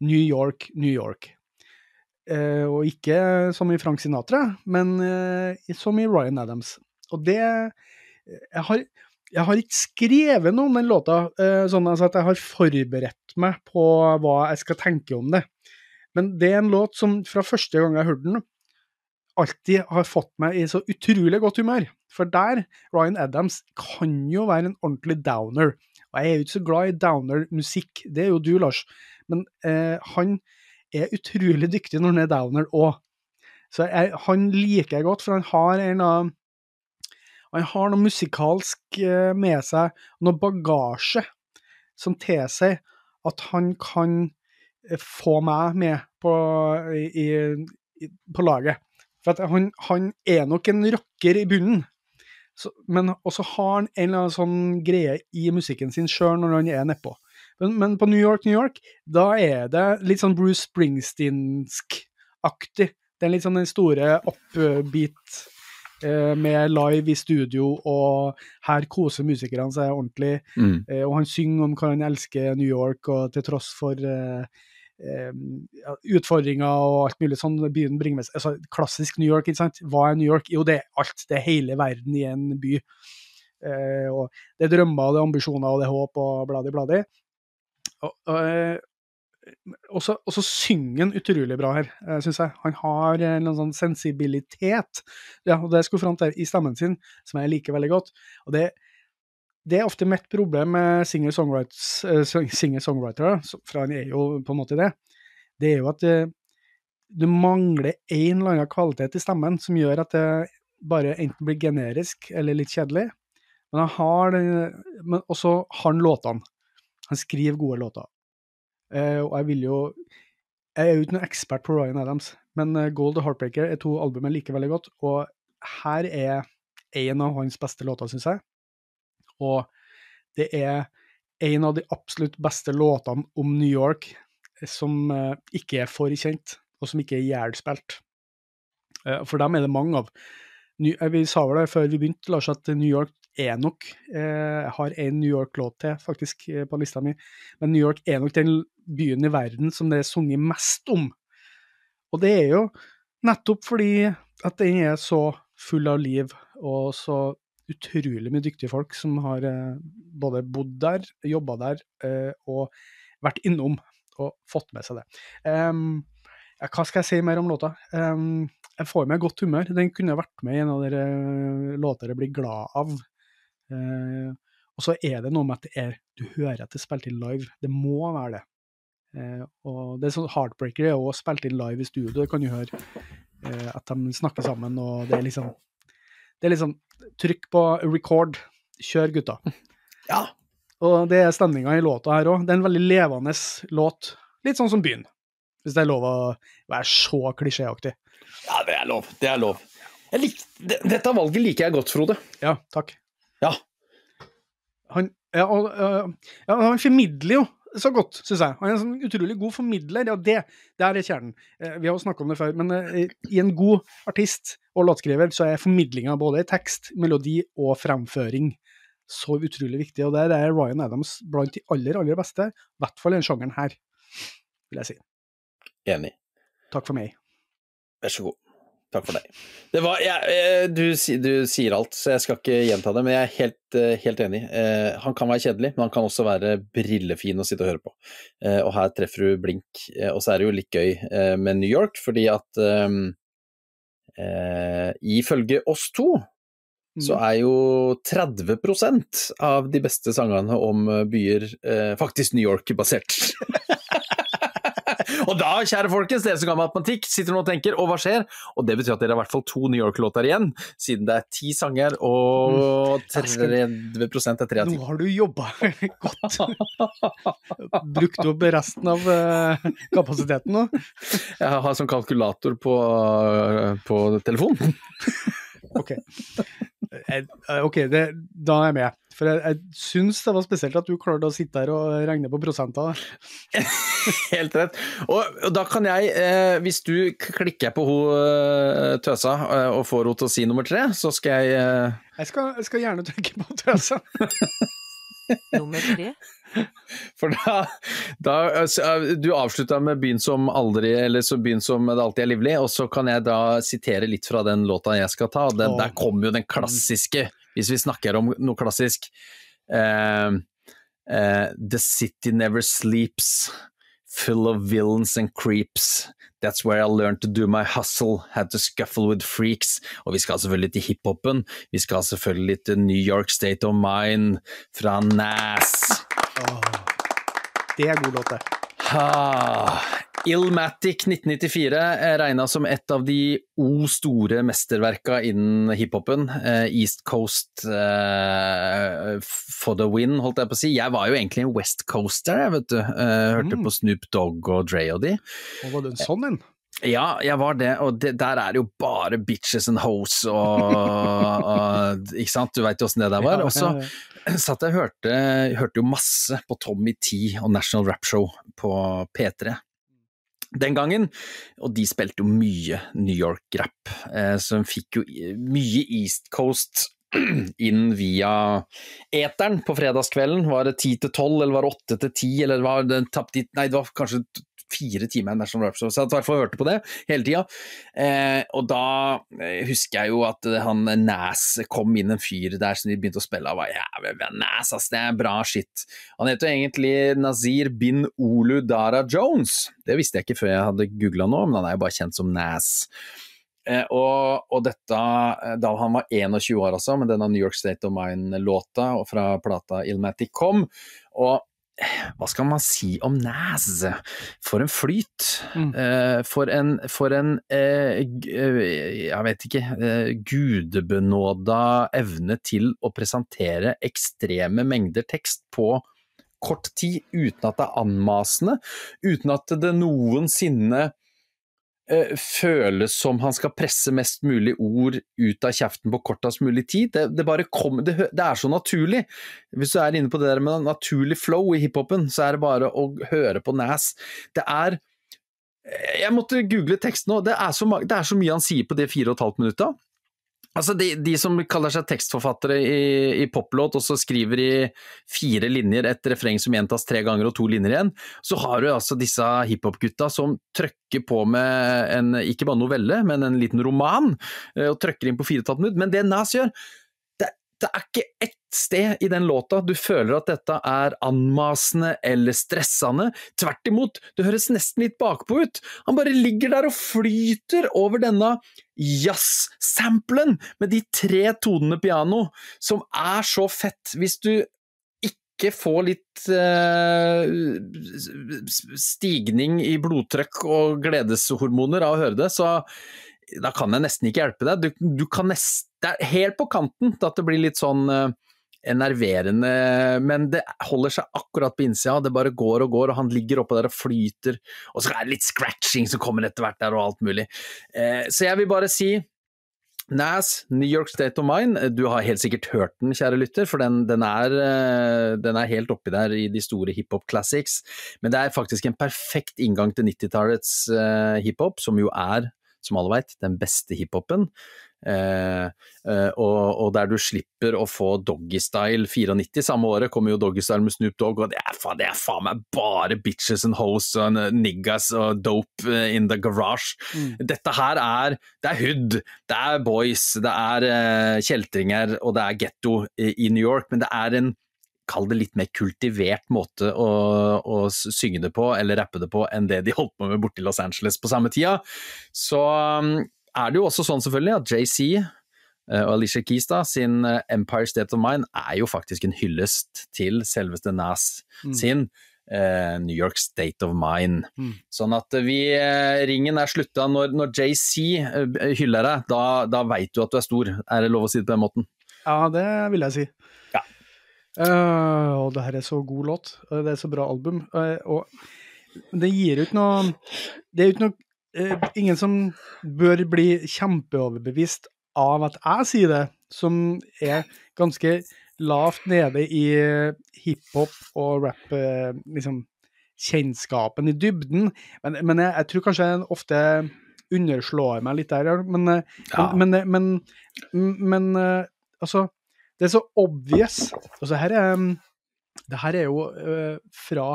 New York, New York. Eh, og ikke som i Frank Sinatra, men eh, som i Ryan Adams. Og det Jeg har, jeg har ikke skrevet noe om den låta, eh, sånn altså at jeg har forberedt meg på hva jeg skal tenke om det. Men det er en låt som fra første gang jeg hørte den, alltid har fått meg i så utrolig godt humør. For der, Ryan Adams kan jo være en ordentlig downer. Og jeg er jo ikke så glad i downer-musikk, det er jo du, Lars. Men eh, han er utrolig dyktig når han er downer òg. Så jeg, han liker jeg godt, for han har en av han har noe musikalsk eh, med seg, noe bagasje, som tilsier at han kan eh, få meg med på, i, i, på laget. For han, han, er nok en rocker i bunnen, så, men også har han en eller annen sånn greie i musikken sin sjøl når han er nedpå. Men, men på New York, New York, da er det litt sånn Bruce Springsteensk-aktig. Det er litt sånn den store upbeat eh, med live i studio, og her koser musikerne seg ordentlig. Mm. Eh, og han synger om hva han elsker New York, og til tross for eh, eh, utfordringer og alt mulig sånn byen bringer med seg. Altså, klassisk New York, ikke sant. Hva er New York? Jo, det er alt. Det er hele verden i en by. Eh, og det er drømmer, det er ambisjoner, og det er håp, og bladi, bladi. Og, og, eh, så, og så synger han utrolig bra her, eh, syns jeg. Han har en sånn sensibilitet ja, og det skulle fram til i stemmen sin, som jeg liker veldig godt. Og det, det er ofte mitt problem med singer-songwritere, for han er jo på en måte det. Det er jo at du mangler en eller annen kvalitet i stemmen som gjør at det bare enten blir generisk eller litt kjedelig. Men han har den, men også har han låtene. Han skriver gode låter. Eh, og jeg vil jo Jeg er jo ikke noen ekspert på Ryan Adams, men eh, Gold og Heartbreaker er to album jeg liker veldig godt, og her er en av hans beste låter, syns jeg. Og det er en av de absolutt beste låtene om New York som eh, ikke er for kjent, og som ikke er jævlspilt. Eh, for dem er det mange av. Ny, eh, vi sa vel det før vi begynte, Lars, at New York er nok eh, Jeg har en New York-låt til, faktisk, eh, på lista mi. Men New York er nok den byen i verden som det er sunget mest om. Og det er jo nettopp fordi at den er så full av liv, og så utrolig mye dyktige folk som har eh, både bodd der, jobba der, og vært innom og fått med seg det. Um, hva skal jeg si mer om låta? Um, jeg får meg godt humør. Den kunne vært med i en av de låter jeg blir glad av. Uh, og så er det noe med at det er, du hører at det er spilt inn live. Det må være det. Eh, og det er sånn Heartbreaker er også spilt inn live i studio. Det kan du høre Eh, at de snakker sammen, og det er liksom Det er liksom Trykk på record. Kjør, gutta. Ja. Og det er stemninga i låta her òg. Det er en veldig levende låt. Litt sånn som Byen. Hvis det er lov å være så klisjéaktig. ja, det er lov. Det er lov. Lik, dette valget liker jeg godt, Frode. Ja, takk. Han, ja, og, ja, han formidler jo så godt, syns jeg. Han er en sånn utrolig god formidler. Ja, det det er kjernen. Eh, Vi har jo snakka om det før, men eh, i en god artist og låtskriver så er formidlinga både i tekst, melodi og fremføring så utrolig viktig. Og der er Ryan Adams blant de aller, aller beste, i hvert fall i den sjangeren her, vil jeg si. Enig. Takk for meg. Vær så god. Takk for deg. Det var, jeg, eh, du, du sier alt, så jeg skal ikke gjenta det, men jeg er helt, eh, helt enig. Eh, han kan være kjedelig, men han kan også være brillefin å sitte og høre på. Eh, og her treffer du blink. Og så er det jo litt gøy eh, med New York, fordi at eh, eh, ifølge oss to så Mm. er jo 30% av de beste sangene om byer faktisk New York-basert. [laughs] og da, kjære folkens, dere som kan matematikk, sitter nå og tenker 'og hva skjer?' Og det betyr at dere har i hvert fall to New York-låter igjen, siden det er ti sanger og 30 er tre av ti. Nå har du jobba [laughs] godt. Brukt opp resten av eh, kapasiteten nå. Jeg har sånn kalkulator på, på telefonen. [laughs] OK. Eh, ok, det, da er jeg med. For jeg, jeg syns det var spesielt at du klarte å sitte her og regne på prosenter. [laughs] Helt rett. Og, og da kan jeg, eh, hvis du klikker på hun eh, tøsa eh, og får henne til å si nummer tre, så skal jeg eh, Jeg skal, jeg skal gjerne trykke på tøsa. [laughs] Nummer tre. [laughs] For da, da eh, Du avslutta med 'Byen som aldri', eller så 'Byen som det alltid er livlig', og så kan jeg da sitere litt fra den låta jeg skal ta. Den, Der kommer jo den klassiske, hvis vi snakker om noe klassisk. Uh, uh, 'The city never sleeps'. Full of villains and creeps. That's where I learned to do my hustle. Had to scuffle with freaks. Og vi skal selvfølgelig til hiphopen. Vi skal selvfølgelig til New York State of Mind fra Nas. Det er god låt, det. Illmatic 1994 er regna som et av de o store mesterverka innen hiphopen. Eh, East Coast uh, for the win, holdt jeg på å si. Jeg var jo egentlig en West Coaster, jeg, vet du. Uh, hørte mm. på Snoop Dogg og Dre og de. Og var det en sånn en? Ja, jeg var det, og det, der er det jo bare bitches and hoes og, [laughs] og Ikke sant, du veit jo åssen det der var. Og så [clears throat] satt jeg og hørte, hørte jo masse på Tommy T og National Rap Show på P3 den gangen, og de spilte jo mye New York-rap, eh, så de fikk jo mye East Coast [clears throat] inn via eteren på fredagskvelden. Var det ti til tolv, eller var det åtte til ti, eller var det tapt dit Nei, det var kanskje fire timer National Rap så jeg i hvert fall hørte på det hele tida. Eh, og da eh, husker jeg jo at han Nas kom inn en fyr der som de begynte å spille av. Ja, Nas, ass, det er bra shit. Han heter jo egentlig Nazir bin Olu Dara Jones. Det visste jeg ikke før jeg hadde googla nå, men han er jo bare kjent som Nas. Eh, og, og, dette eh, da han var 21 år, altså, med denne New York State of Mind-låta fra plata Ilmatic kom. Og hva skal man si om Nas? For en flyt. Mm. Uh, for en, for en uh, jeg vet ikke, gudebenåda evne til å presentere ekstreme mengder tekst på kort tid, uten at det er anmasende, uten at det noensinne Eh, føles som han skal presse mest mulig ord ut av kjeften på kortest mulig tid. Det, det bare kom, det, det, er så naturlig. Hvis du er inne på det der med naturlig flow i hiphopen, så er det bare å høre på Nas. Det er Jeg måtte google teksten nå. Det er så, det er så mye han sier på de fire og et halvt minutta. Altså de, de, som kaller seg tekstforfattere i, i poplåt, og så skriver i fire linjer et refreng som gjentas tre ganger og to linjer igjen, så har du altså disse hiphop-gutta som trøkker på med en, ikke bare novelle, men en liten roman, eh, og trøkker inn på fire og et. Men det Nas gjør, det er ikke ett sted i den låta du føler at dette er anmasende eller stressende. Tvert imot, det høres nesten litt bakpå ut. Han bare ligger der og flyter over denne jazz-samplen med de tre tonene piano, som er så fett. Hvis du ikke får litt uh, stigning i blodtrykk og gledeshormoner av å høre det, så da kan jeg nesten ikke hjelpe deg. Du, du nest, det er helt på kanten at det blir litt sånn uh, enerverende, men det holder seg akkurat på innsida. Det bare går og går, og han ligger oppå der og flyter. Og så er det litt scratching som kommer etter hvert der, og alt mulig. Eh, så jeg vil bare si Nas, New York State of Mind, du har helt sikkert hørt den, kjære lytter, for den, den, er, uh, den er, helt oppi der i de store hiphop classics. Men det er faktisk en perfekt inngang til 90-tallets hiphop, som jo er som alle veit, den beste hiphopen. Eh, eh, og, og, der du slipper å få Doggystyle 94. Samme året kommer jo Doggystyle med Snoop Dogg, og det er, faen, det er faen meg bare bitches and hoes og niggas og dope eh, in the garage. Mm. Dette her er Det er hood, det er boys, det er eh, kjeltringer og det er getto i, i New York, men det er en kall det litt mer kultivert måte å, å, synge det på, eller rappe det på, enn det de holdt på med borte i Los Angeles på samme tida. Så um, er det jo også sånn selvfølgelig at JC eh, og Alicia Keys da, sin eh, Empire State of Mind er jo faktisk en hyllest til selveste Nas mm. sin. Uh, New York State of Mind. Mm. Sånn at vi Ringen er slutta når, når JC hyller deg, da, da veit du at du er stor. Er det lov å si det på den måten? Ja, det vil jeg si. Uh, og det her er så god låt. Det er så bra album. Uh, og det gir ut noe Det er jo ikke noe Ingen som bør bli kjempeoverbevist av at jeg sier det, som er ganske lavt nede i hiphop og rap, liksom kjennskapen i dybden. Men, men jeg, jeg, tror kanskje jeg ofte underslår meg litt der, men, ja. men, men, men altså det er så obvious. Altså, her er, um, det her er jo uh, fra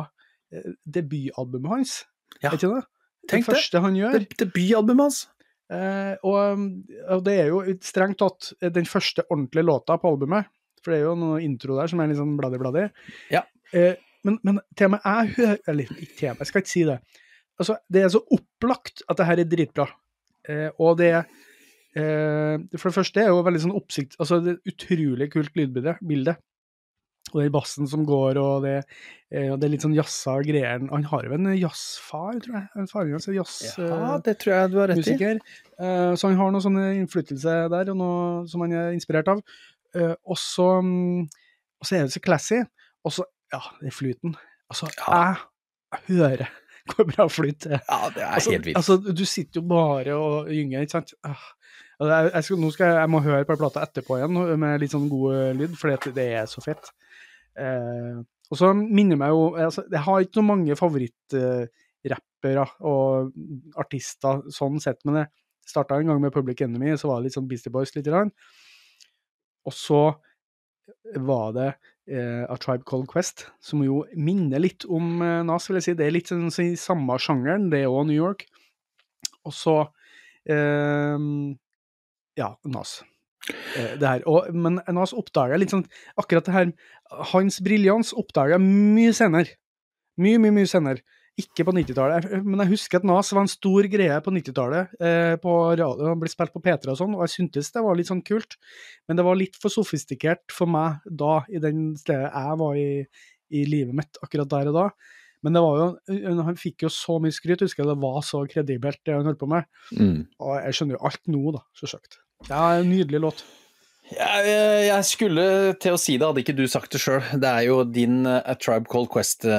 debutalbumet hans, ja. ikke det? Tenk det første han gjør. Det, debutalbumet hans. Eh, og, um, og, det er jo strengt tatt den første ordentlige låta på albumet. For det er jo noe intro der som er litt sånn bladdi-bladdi. Ja. Eh, men, men temaet jeg hører Eller ikke til jeg skal ikke si det. Altså, det er så opplagt at det her er dritbra. Eh, og det er Eh, for det første er jo veldig sånn oppsikt Altså, det er utrolig kult lydbilde. Og den bassen som går, og det, eh, og det er litt sånn jazza greier. Han har jo en jazzfar, tror jeg. En faren hans er jazzmusiker. Ja, eh, det tror jeg du har rett i. musiker. Eh, så han har noe sånn innflytelse der, og noe som han er inspirert av. Eh, og så mm, og så er det så classy. Og så, ja, den flyten. Altså, Ja. jeg hører hvor bra flyt det er. Ja, det er Altså, helt vilt. altså, du sitter jo bare og gynger, ikke sant. Ah. Altså, Jeg, jeg, skal, nå skal jeg, jeg må høre på plata etterpå igjen med litt sånn god eh, lyd, for det er så fett. Eh, og så minner meg jo altså, Jeg har ikke så mange favorittrappere og artister sånn sett, men jeg starta en gang med Public Enemy, så var det litt sånn Beastie Boys lite grann. Og så var det eh, A Tribe Called Quest, som jo minner litt om eh, Nas, vil jeg si. Det er litt sånn, så samme sjangeren, det er òg New York. Og så eh, Ja, Nas. Eh, det her. Og, men Nas oppdaga litt sånn Akkurat det her Hans briljans oppdaga jeg mye senere. Mye, mye, mye senere. Ikke på 90-tallet, men jeg husker at Nas var en stor greie på 90-tallet. Eh, på radio, Han ble spilt på P3 og sånn, og jeg syntes det var litt sånn kult. Men det var litt for sofistikert for meg da, i den stedet jeg var i, i livet mitt akkurat der og da. Men det var jo, han fikk jo så mye skryt, jeg husker det var så kredibelt det han holdt på med. Mm. Og jeg skjønner jo alt nå, da, selvsagt. Ja, en nydelig låt. Jeg, jeg skulle til å si det, hadde ikke du sagt det sjøl. Det er jo din eh, A Tribe Called Quest-elsk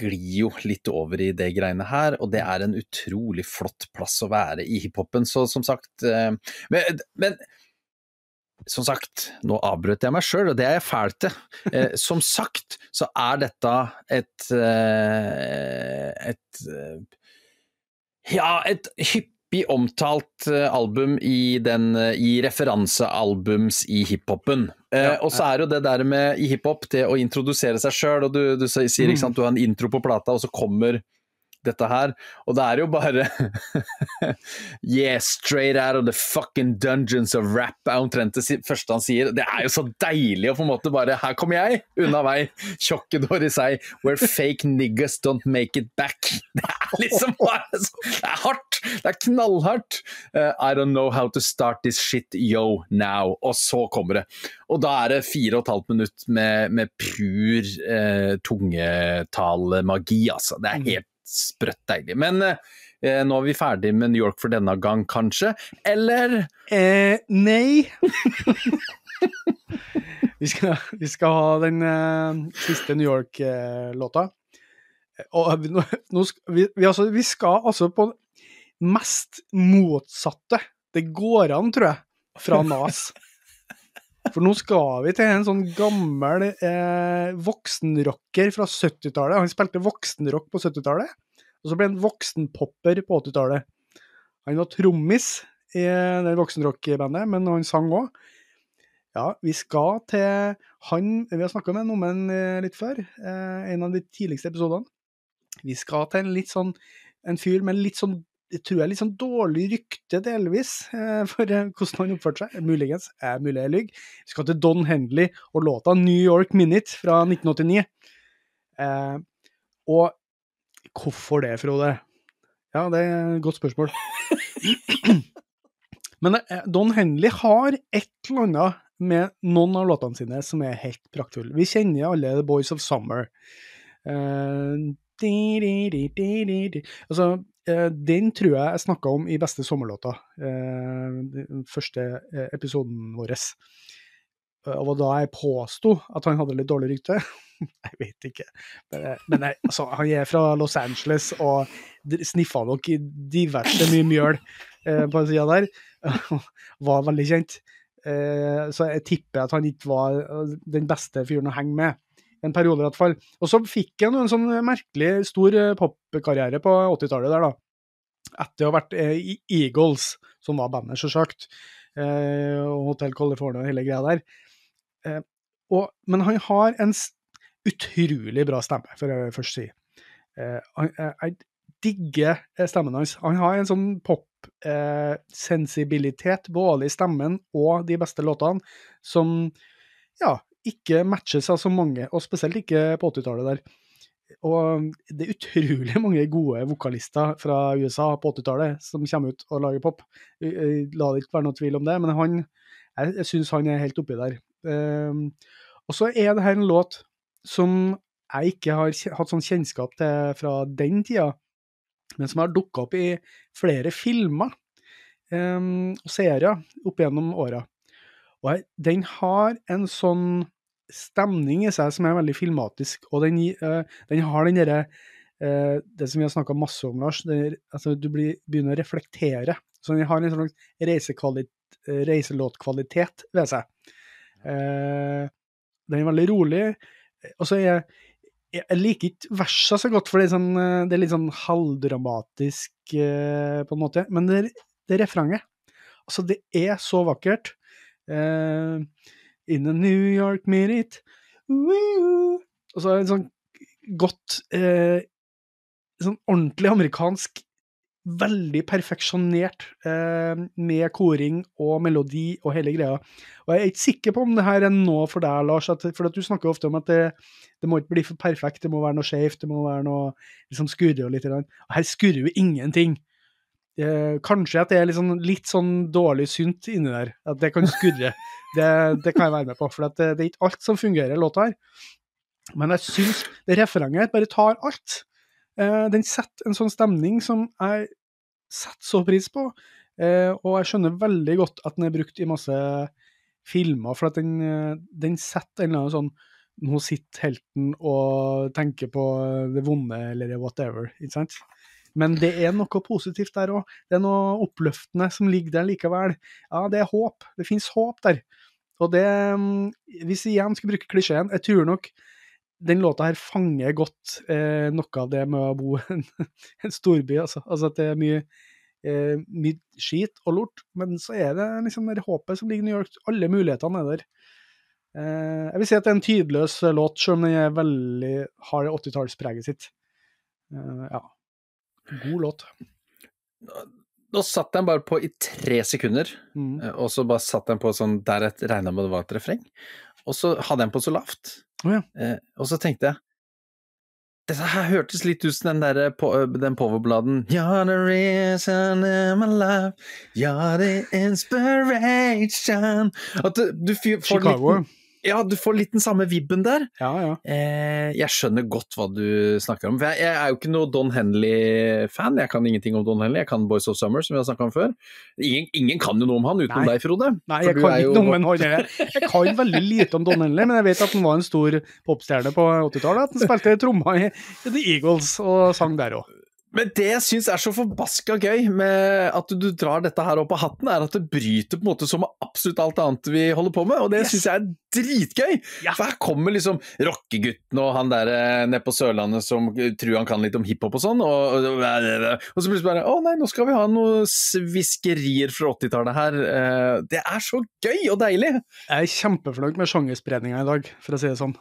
glir jo litt over i det greiene her, og det er en utrolig flott plass å være i hiphopen, så som sagt eh, men, men som sagt, nå avbrøt jeg meg sjøl, og det er jeg fæl til. Eh, [laughs] som sagt så er dette et eh, et eh, ja, et hyppig omtalt eh, album i, den, eh, i referansealbums i hiphopen. Eh, Ja, og så er jo det der med i hiphop, det å introdusere seg sjøl, og du, du sier ikke Mm. sant, du har en intro på plata, og så kommer dette her, og det er jo bare [laughs] Yeah, straight out of the fucking dungeons of rap, er omtrent det første han sier. Det er jo så deilig å på en måte bare Her kommer jeg, unna vei, tjokkedår i seg, where fake niggas don't make it back. [laughs] Det er liksom bare så Det er hardt! Det er knallhardt. Uh, I don't know how to start this shit, yo, now. Og så kommer det. Og da er det fire og et halvt minutt med, med pur eh, tungetalmagi, altså. Det er helt sprøtt deilig. Men eh, nå er vi ferdig med New York for denne gang, kanskje? Eller Eh, nei. [laughs] vi, skal, vi skal ha den eh, siste New York-låta. og vi, nå, nå skal, vi, vi, altså, vi skal altså på mest motsatte det går an, tror jeg, fra [laughs] Nas. For nå skal vi til en sånn gammel eh, voksenrocker fra 70-tallet. Han spilte voksenrock på 70-tallet, og så ble han voksenpopper på 80-tallet. Han var trommis i det voksenrockbandet, men han sang òg. Ja, vi skal til han Vi har snakka med Nommen eh, litt før, eh, en av de tidligste episodene. Vi skal til en litt sånn en fyr med litt sånn jeg tror jeg litt sånn dårlig rykte, delvis, eh, for eh, hvordan han oppførte seg. Muligens. Er mulig jeg lyver. Vi skal til Don Henley og låta New York Minute fra 1989. Eh, og hvorfor det, Frode? Ja, det er et godt spørsmål. [clears throat] Men Don Henley har et eller annet med noen av låtene sine som er helt praktfulle. Vi kjenner alle The Boys of Summer. Eh, di, di, di. Altså, den tror jeg jeg snakka om i Beste sommerlåta, eh, den første eh, episoden vår. Eh, Og da jeg påsto at han hadde litt dårlig rykte [laughs] Jeg vet ikke. Men, eh, jeg, altså, han er fra Los Angeles og sniffa nok i diverse mye mjøl eh, på den sida der. [laughs] Var veldig kjent. Eh, så jeg tipper at han ikke var eh, den beste fyren å henge med. En periode, i hvert fall. Og så fikk han en sånn merkelig stor eh, popkarriere på 80-tallet der, da. Etter å ha vært eh, i Eagles, som var bandet, selvsagt. Eh, og Hotel California og hele greia der. Eh, og, men han har en utrolig bra stemme, for jeg først si. Han, jeg, digger stemmen hans. Han har en sånn pop-sensibilitet både i stemmen og de beste låtene, som ja, ikke matches av så mange, og spesielt ikke på 80-tallet der. Og det er utrolig [laughs] mange gode vokalister fra USA på 80-tallet som kommer ut og lager pop. La det ikke være noe tvil om det, men han, jeg, jeg syns han er helt oppi der. Um, og så er det her en låt som jeg ikke har hatt sånn kjennskap til fra den tida, men som har dukka opp i flere filmer um, og serier opp gjennom åra. Og den har en sånn stemning i seg som er veldig filmatisk, og den, eh, den har den derre eh, Det som vi har snakka masse om, Lars, det er, altså, du blir, begynner å reflektere. Så den har en sånn reiselåtkvalitet ved seg. Den er veldig rolig. Og så er jeg jeg liker ikke versa så godt, for det er, sånn, det er litt sånn halvdramatisk, på en måte. Men det, det refrenget Altså, det er så vakkert. Eh, in a New York minute woo. Og så er det sånn godt uh, Sånn ordentlig amerikansk, veldig perfeksjonert, uh, med koring og melodi og hele greia. Og jeg er ikke sikker på om det her er noe for deg, Lars, at, for at du snakker ofte om at det, det må ikke bli for perfekt, det må være noe skjevt, det må være noe liksom skurre og litt. Og her skurrer jo ingenting. Eh, kanskje at det er litt sånn, litt sånn dårlig synt inni der, at det kan skurre. [laughs] det, det kan jeg være med på, for at det, det er ikke alt som fungerer i låta her. Men jeg syns det refrenget bare tar alt. Eh, den setter en sånn stemning som jeg setter så pris på, eh, og jeg skjønner veldig godt at den er brukt i masse filmer, for at den, eh, den setter en eller annen sånn Nå sitter helten og tenker på det vonde, eller whatever, ikke sant? Men det er noe positivt der òg. Det er noe oppløftende som ligger der likevel. Ja, det er håp. Det finnes håp der. Og det mm, Hvis jeg igjen skal bruke klisjeen, jeg tror nok den låta her fanger godt eh, noe av det med å bo [laughs] i en, en storby, altså. altså. At det er mye, eh, mye skit og lort, men så er det liksom det håpet som ligger i New York. Alle mulighetene er der. Eh, jeg vil si at det er en tidløs låt, selv om den er veldig, har 80-tallspreget sitt. Eh, ja. God låt. Nå satt den bare på i tre sekunder, Mm. eh, og så bare satt den på sånn der jeg regna med det var et refreng. Og så hadde jeg den på så lavt. Oh, ja. Eh, og så tenkte jeg dette her hørtes litt ut som den der på, den powerbladen You're the reason in my life, you're the inspiration At du, du får Chicago. litt, ja, du får litt den samme vibben der. Ja, ja. Eh, jeg skjønner godt hva du snakker om. For jeg, jeg er jo ikke noe Don Henley-fan. Jeg kan ingenting om Don Henley. Jeg kan Boys of Summer, som vi har snakka om før. Ingen, ingen kan jo noe om han utenom Nei. deg, Frode. Nei, jeg kan ikke noe om han. Jeg kan veldig lite om Don Henley, men jeg vet at han var en stor popstjerne på 80-tallet. At han spilte tromma i i The Eagles og sang der òg. Men det jeg syns er så forbaska gøy med at du drar dette her opp av hatten, er at det bryter på en måte som med absolutt alt annet vi holder på med, og det Yes. syns jeg er dritgøy! Ja. For her kommer liksom rockegutten og han der eh, nede på Sørlandet som tror han kan litt om hiphop og sånn, og, og, og så plutselig bare Å nei, nå skal vi ha noen sviskerier fra 80-tallet her. Eh, Det er så gøy og deilig! Jeg er kjempefornøyd med sjangerspredninga i dag, for å si det sånn.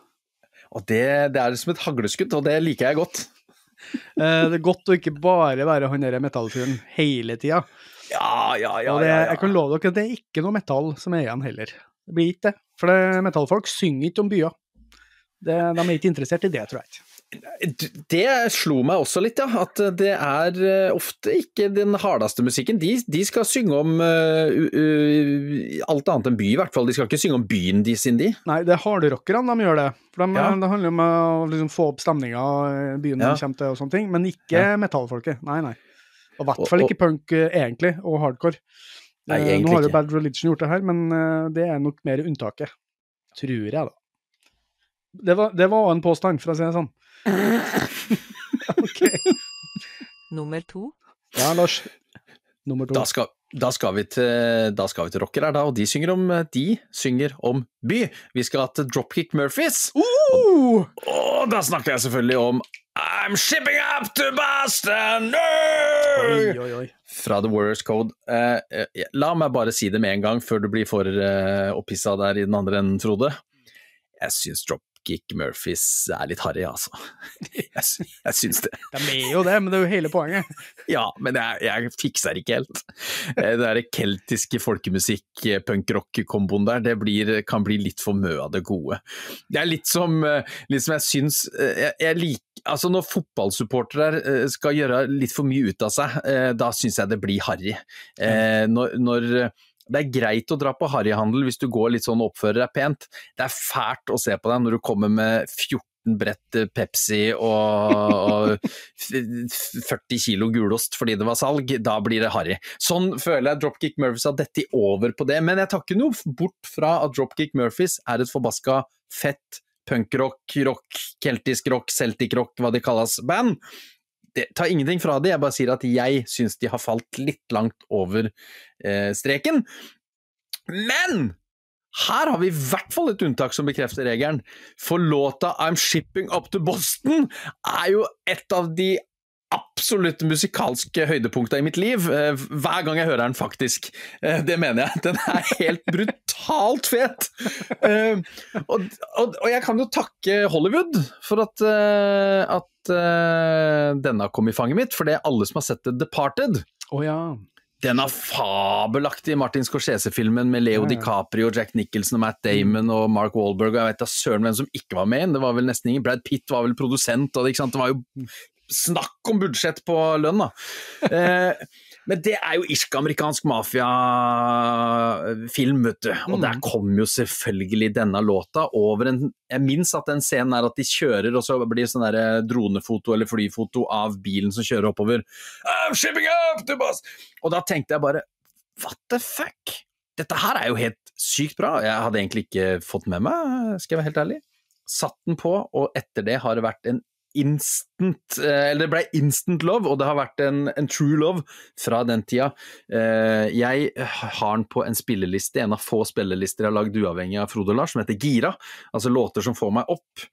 Og det, det er som et hagleskudd, og det liker jeg godt. Eh, Det er godt å ikke bare være han derre metallfyren hele tida. Ja, ja, ja. Det, ja, jeg kan love dere at det er ikke noe metall som er igjen heller. Det blir ikke det. For metallfolk synger ikke om byer. Det, de er ikke interessert i det, tror jeg ikke. Det slo meg også litt, ja. At det er eh, ofte ikke den hardeste musikken. De, de skal synge om uh, u- u- alt annet enn by, i hvert fall. De skal ikke synge om byen de sin, de. Nei, det er hardrockerne de gjør det. For de, Ja. Det handler om å liksom få opp stemninga i byen Ja. de kommer til, og sånne ting. Men ikke Ja. metallfolket. Nei, nei. Og i hvert fall ikke punk, eh, egentlig, og hardcore. Nei, egentlig ikke. Nå har jo. Bad Religion gjort det her, men eh, det er nok mer unntaket. Tror jeg, da. Det var, det var en påstand, for å si det sånn. [laughs] ok. Nummer to. Ja, Lars. Nummer to. Da skal, da skal, vi, til, da skal vi til rocker her, da, og de synger om, de synger om by. Vi skal til Dropkick Murphys. Uh! Og da snakker jeg selvfølgelig om I'm shipping up to Boston! Oi, oi, oi. fra The Warriors Code. Eh, eh, la meg bare si det med en gang, før du blir for eh, opphissa der i den andre enden, Frode. Jeg syns Dropkick Murphys er litt harry, altså. [laughs] Jeg, sy jeg syns det. De er jo det, men det er jo hele poenget. [laughs] Ja, men jeg, jeg fikser ikke helt. Eh, Det derre keltiske folkemusikk, eh, der, det blir, kan bli litt for mye av det gode. Det er litt som, eh, litt som jeg syns jeg, jeg liker Altså Når fotballsupportere skal gjøre litt for mye ut av seg, da syns jeg det blir harry. Når, når Det er greit å dra på harryhandel hvis du går litt sånn og oppfører deg pent. Det er fælt å se på deg når du kommer med 14 brett Pepsi og, og 40 kilo gulost fordi det var salg, da blir det harry. Sånn føler jeg Dropkick Murphys har dettet over på det, men jeg tar ikke noe bort fra at Dropkick Murphys er et forbaska fett punkrock, rock, keltisk rock, celtic rock, hva de kalles, band. Det tar ingenting fra det, jeg bare sier at jeg syns de har falt litt langt over eh, streken. Men her har vi i hvert fall et unntak som bekrefter regelen, for låta I'm Shipping Up to Boston er jo et av de absolutt musikalske høydepunkta i mitt liv. Eh, hver gang jeg hører den, faktisk. Eh, det mener jeg. Den er helt brutalt fet! Eh, og, og, og jeg kan jo takke Hollywood for at, at denne kom i fanget mitt, for det er alle som har sett The Departed. Oh, ja. Denne fabelaktige Martin Scorsese-filmen med Leo ja, ja. DiCaprio, Jack Nicholson og Matt Damon og Mark Wahlberg, og jeg vet da søren hvem som ikke var med. Det var vel nesten ingen. Brad Pitt var vel produsent, og det, det var jo Snakk om budsjett på lønn, da! Eh, men det er jo irsk-amerikansk mafiafilm, vet du. Og mm. der kom jo selvfølgelig denne låta over en Jeg minst at den scenen er at de kjører, og så blir det sånn der dronefoto eller flyfoto av bilen som kjører oppover. I'm shipping up to bus! Og da tenkte jeg bare what the fuck? Dette her er jo helt sykt bra. Jeg hadde egentlig ikke fått med meg, skal jeg være helt ærlig. Satt den på, og etter det har det vært en instant eh, Eller det ble instant love, og det har vært en, en true love fra den tida. Eh, jeg har den på en spilleliste, en av få spillelister jeg har lagd uavhengig av Frode Lars, som heter Gira. Altså låter som får meg opp.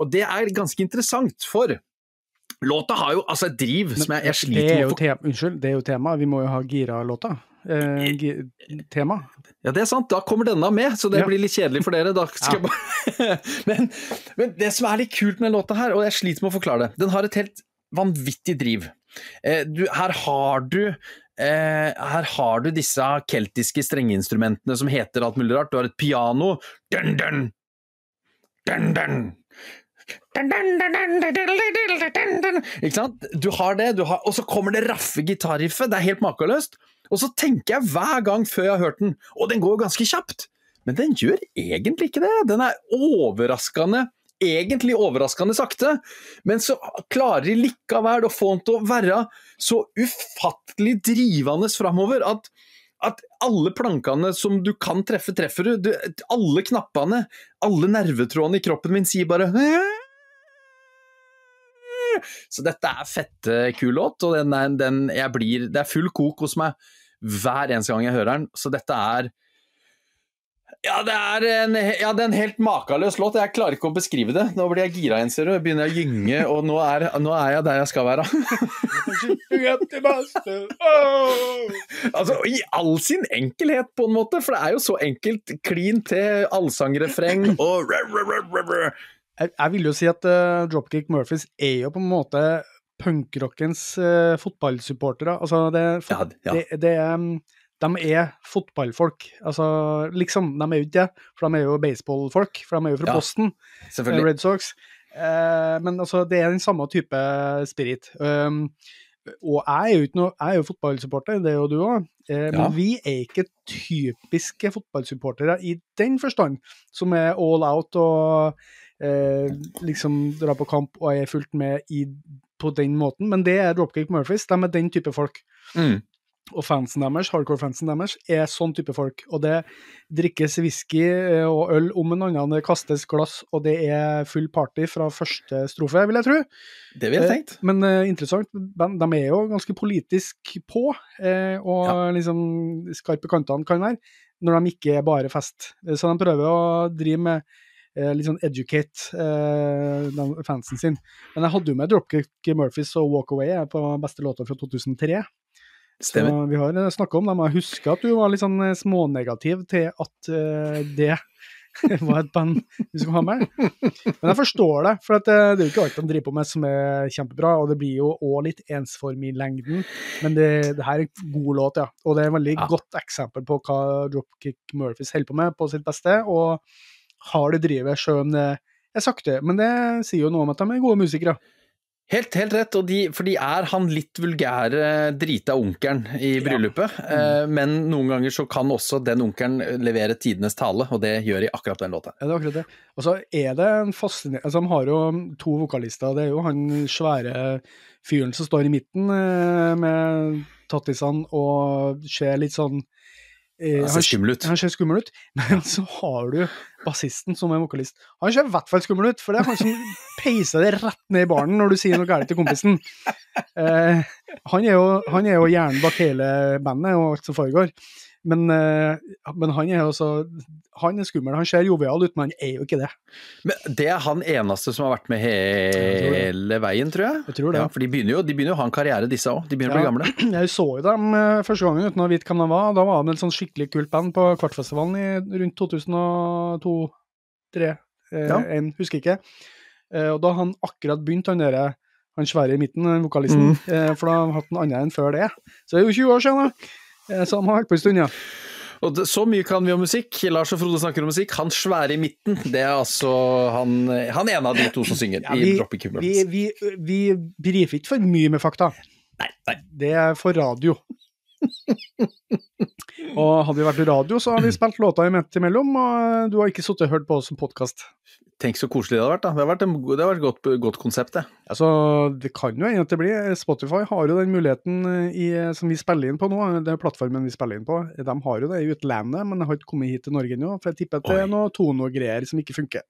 Og det er ganske interessant, for låta har jo altså et driv som jeg, jeg sliter med å få Unnskyld, det er jo tema. Vi må jo ha Gira-låta tema. Ja, det er sant. Da kommer denne med, så det ja. blir litt kjedelig for dere. [laughs] Ja. Bare... [laughs] men, men, det som er litt kult med låta her, og jeg sliter med å forklare det, den har et helt vanvittig driv. Eh, du, her har du eh, her har du disse keltiske strengeinstrumentene som heter alt mulig rart. Du har et piano dun, dun, dun, dun. Ikke sant? Du har det, du har, og så kommer det raffe gitarriffet. Det er helt makeløst. Og så tenker jeg hver gang før jeg har hørt den, og den går ganske kjapt, men den gjør egentlig ikke det. Den er overraskende egentlig overraskende sakte, men så klarer de likevel å få den til å være så ufattelig drivende framover at, at alle plankene som du kan treffe, treffer du. Alle knappene, alle nervetrådene i kroppen min sier bare så dette er fette kul låt, og den er, den, blir, det er full kok hos meg hver eneste gang jeg hører den. Så dette er ja, det er en, ja, det er en helt makeløs låt. Jeg klarer ikke å beskrive det. Nå blir jeg gira igjen, ser du. Begynner jeg å gynge, [laughs] og nå er, nå er, jeg der jeg skal være. [laughs] altså, I all sin enkelhet, på en måte, for det er jo så enkelt. Klin til allsangrefreng og jeg, jeg, vil jo si at uh, Dropkick Murphys er jo på en måte punkrockens uh, fotballsupportere. Altså, det, fot ja, ja. det, det um, de er fotballfolk. Altså, liksom, de er jo ikke det, for de er jo baseballfolk. For de er jo fra ja, Boston, eh, Red Sox. Uh, men altså, det er den samme type spirit. Um, og jeg er jo noe, jeg er jo fotballsupporter, det er jo du òg. Eh, ja. Men vi er ikke typiske fotballsupportere i den forstand, som er all out og eh, liksom drar på kamp og er fullt med i på den måten, men det er Dropkick Murphys. De er den type folk. Mm. Og fansen deres, hardcore-fansen deres er sånn type folk. Og det drikkes whisky eh, og øl om en annen, det kastes glass, og det er full party fra første strofe, vil jeg tro. Det vil jeg tenkt. Eh, men uh, interessant, de er jo ganske politisk på, eh, og ja. liksom skarpe kantene kan være, når de ikke er bare fest. Så de prøver å drive med litt sånn educate eh, fansen sin. Men jeg hadde jo med Dropkick Murphys og Walk Away på beste låta fra 2003. Stemmer. Så vi har eh, snakka om dem. Jeg husker at du var litt sånn eh, smånegativ til at uh, det [laughs] var et band du skulle ha med. Men jeg forstår det, for det, det er jo ikke alt de driver på med som er kjempebra. Og det blir jo òg litt ensformig i lengden, men det, det, her er en god låt, ja. Og det er et veldig ja. godt eksempel på hva Dropkick Murphys holder på med på sitt beste. og har det drivet, sjøl om det er sakte. Men det sier jo noe om at de er gode musikere. Helt, helt rett, og de, for de er han litt vulgære drita onkelen i bryllupet. Ja. Mm. Eh, men noen ganger så kan også den onkelen levere tidenes tale, og det gjør de akkurat den låta. Ja, det er akkurat det. Og så er det en fascinerende altså, De har jo to vokalister. Det er jo han svære fyren som står i midten eh, med tattisene og ser litt sånn Eh, han ser skummel ut. Han ser skummel ut, men så har du bassisten som er vokalist. Han ser i hvert fall skummel ut, for det er han som peiser det rett ned i baren når du sier noe galt til kompisen. Eh, han, er jo, han jo hjernen bak hele bandet og alt som foregår. Men, uh, men, han er også Han er skummel. Han ser jovial ut, men han er jo ikke det. Men Det er han eneste som har vært med hele veien, tror jeg? Jeg tror det. Ja, for de begynner, jo, de begynner jo å ha en karriere, disse òg. De begynner ja, å bli gamle. [clears throat] Jeg så jo dem uh, første gangen uten å vite hvem de var. Da var de et sånn skikkelig kult band på Kvartfestivalen i rundt 2002-2003. Uh, ja. En, husker ikke. Uh, og da han akkurat begynt, han derre han svære i midten, vokalisten. Mm. for da har han hatt en annen enn før det. Så det er jo 20 år siden, da. Eh, vært på en stund, ja. Og det, så mye kan vi om musikk. Lars og Frode snakker om musikk. Han svære i midten, det er altså han, han ene av de to som synger ja, vi, i Dropping Cumulus. Vi, vi, vi brifer ikke for mye med fakta. Nei, nei. Det er for radio. [laughs] og hadde vi vært i radio, så hadde vi spilt låta imellom, og du har ikke sittet og hørt på oss som podkast. Tenk så koselig det hadde vært. da. Det har vært, en, det har vært et godt, godt konsept, det. Altså, det kan jo hende at det blir. Spotify har jo den muligheten eh, i, som vi spiller inn på nå, er plattformen vi spiller inn på. De har jo det i utlandet, men det har ikke kommet hit til Norge ennå. For jeg tipper at det er noe Tono-greier som ikke funker.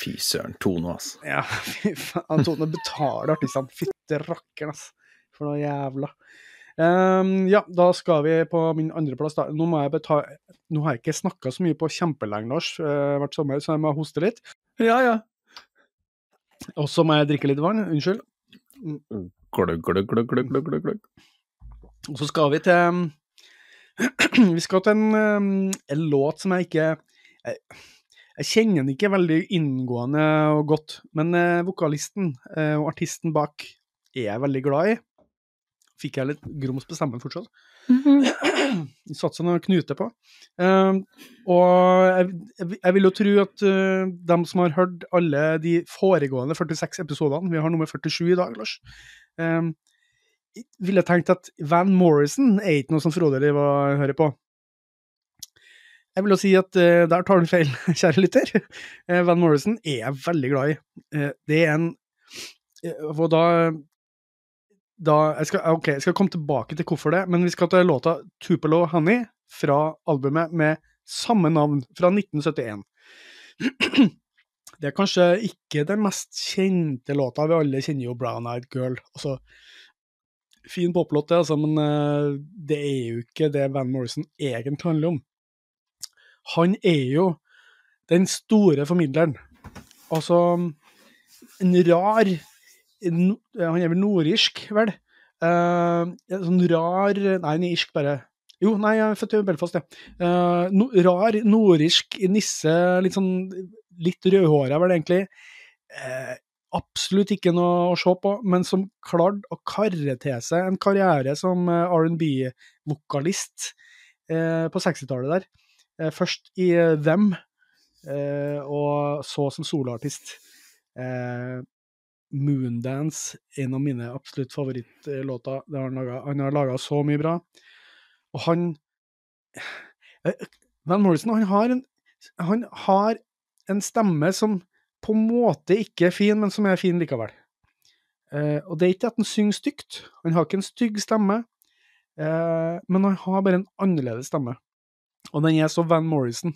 Fy søren, Tono, altså. Ja, [laughs] fy faen. Tono betaler artistene. Fytte rakkeren, altså. For noe jævla. Um, ja, da skal vi på min andreplass. Nå, må jeg beta Nå har jeg ikke snakka så mye på kjempelenge, Lars, uh, hvert sommer, så jeg må hoste litt. Ja, ja. Og så må jeg drikke litt vann. Unnskyld. Gløgg, gløgg, gløgg, gløgg, gløgg, gløgg. Og så skal vi til [clears throat] Vi skal til en, en låt som jeg ikke jeg, jeg, kjenner den ikke veldig inngående og godt, men uh, vokalisten uh, og artisten bak er jeg veldig glad i. Fikk jeg litt grums på stemmen fortsatt. Mm -hmm. [clears throat] Satt seg noen knute på. Uh, og jeg, jeg, vil jo tro at uh, dem som har hørt alle de foregående 46 episodene, vi har nummer 47 i dag, Lars, uh, ville tenkt at Van Morrison er ikke noe som Frode og hører på. Jeg vil jo si at uh, der tar du feil, [laughs] kjære lytter. Van Morrison er jeg veldig glad i. det er en Og da da, jeg, skal, ok, jeg skal komme tilbake til hvorfor det, men vi skal til låta 'Tupelo Honey' fra albumet med samme navn, fra 1971. Det er kanskje ikke den mest kjente låta, vi alle kjenner jo 'Brown Eyed Girl'. Altså, fin poplåt, det, altså, men uh, det er jo ikke det Van Morrison egentlig handler om. Han er jo den store formidleren. Altså, en rar han er vel nordirsk, vel? Uh, sånn rar Nei, han er irsk, bare. Jo, nei, jeg er født i Belfast, ja. Uh, no, rar nordirsk nisse, litt sånn litt rødhåra, vel egentlig. Uh, absolutt ikke noe å se på, men som klarte å karre til seg en karriere som R&B-vokalist på 60-tallet der. først i Them, og så som soloartist. Moondance, en av mine absolutt favorittlåter. Han, har laga så mye bra. Og han eh, Van Morrison, han har, en, han har en stemme som på en måte ikke er fin, men som er fin likevel. Eh, og det er ikke at han synger stygt. Han har ikke en stygg stemme, eh, men han har bare en annerledes stemme. Og den er så Van Morrison.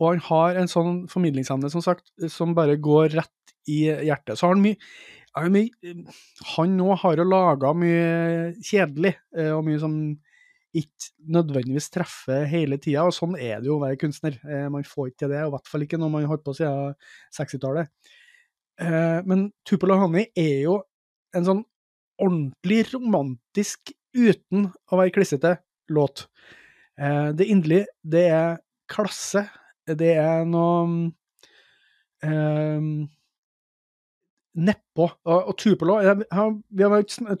Og han har en sånn formidlingsevne, som sagt, som bare går rett i hjertet. Så har han mye Han nå har jo laga mye kjedelig, eh, og mye som ikke nødvendigvis treffer hele tida, og sånn er det jo å være kunstner. Eh, man får ikke det, og i hvert fall ikke når man har holdt på siden 60-tallet. Eh, men Tupelo Honey er jo en sånn ordentlig romantisk, uten å være klissete, låt. Det inderlige, det er klasse, det er noe um, Nedpå. Og, og Tupelo,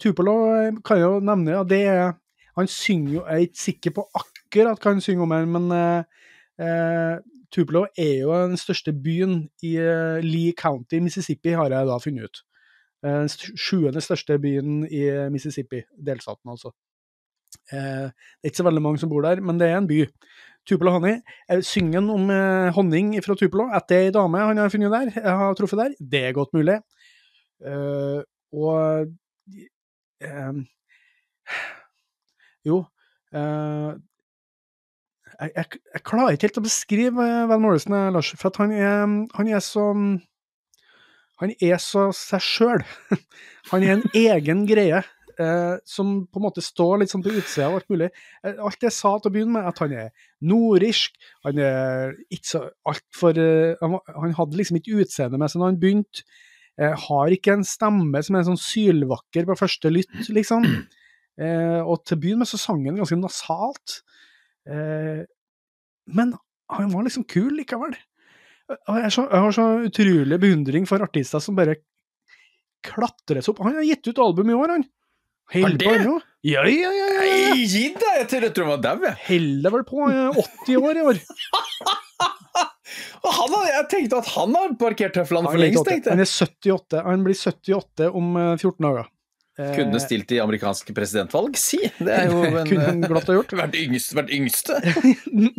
Tupelo kan jeg jo nevne, ja, det er Han synger jo Jeg er ikke sikker på akkurat hva han synger om, her, men eh, Tupelo er jo den største byen i uh, Lee County, Mississippi, har jeg da funnet ut. Eh, sjuende største byen i Mississippi, delstaten altså. Eh, det er ikke så veldig mange som bor der, men det er en by. Tupelo Honey. Synger han om eh, honning fra Tupelo? At det er ei dame han har funnet der, har truffet der? Det er godt mulig. Uh, og [sighs] Jo uh, jeg, jeg, jeg, klarer ikke helt å beskrive Van Morrison, Lars, for han er, han er så Han er så seg sjøl. [laughs] Han er en egen greie eh, som på en måte står litt sånn på utsida av alt mulig. Eh, alt jeg sa til å begynne med, at han er nordisk, han er ikke så altfor eh, han, hadde liksom ikke utseende med seg da han begynte. Eh, har ikke en stemme som er sånn sylvakker på første lytt, liksom. [clears throat] Eh, og til å begynne med så sang han ganske nasalt. Eh, men han var liksom kul likevel. Jeg, så, jeg har så utrolig beundring for artister som bare klatres opp. Han har gitt ut album i år, han. Held på ennå? Ja, ja, ja. ja, ja. Gi deg! Jeg tror han var dau, jeg. Holder vel på 80 år i år. [laughs] han har, jeg tenkte at han har parkert tøflene for lengst. tenkte jeg. Han er 78. Han blir 78 om 14 eh, dager. Kunne eh, stilt i amerikanske presidentvalg, si! Det er jo en, [laughs] Kunne han glatt ha gjort. [laughs] Vært yngste. Vært [laughs] yngste.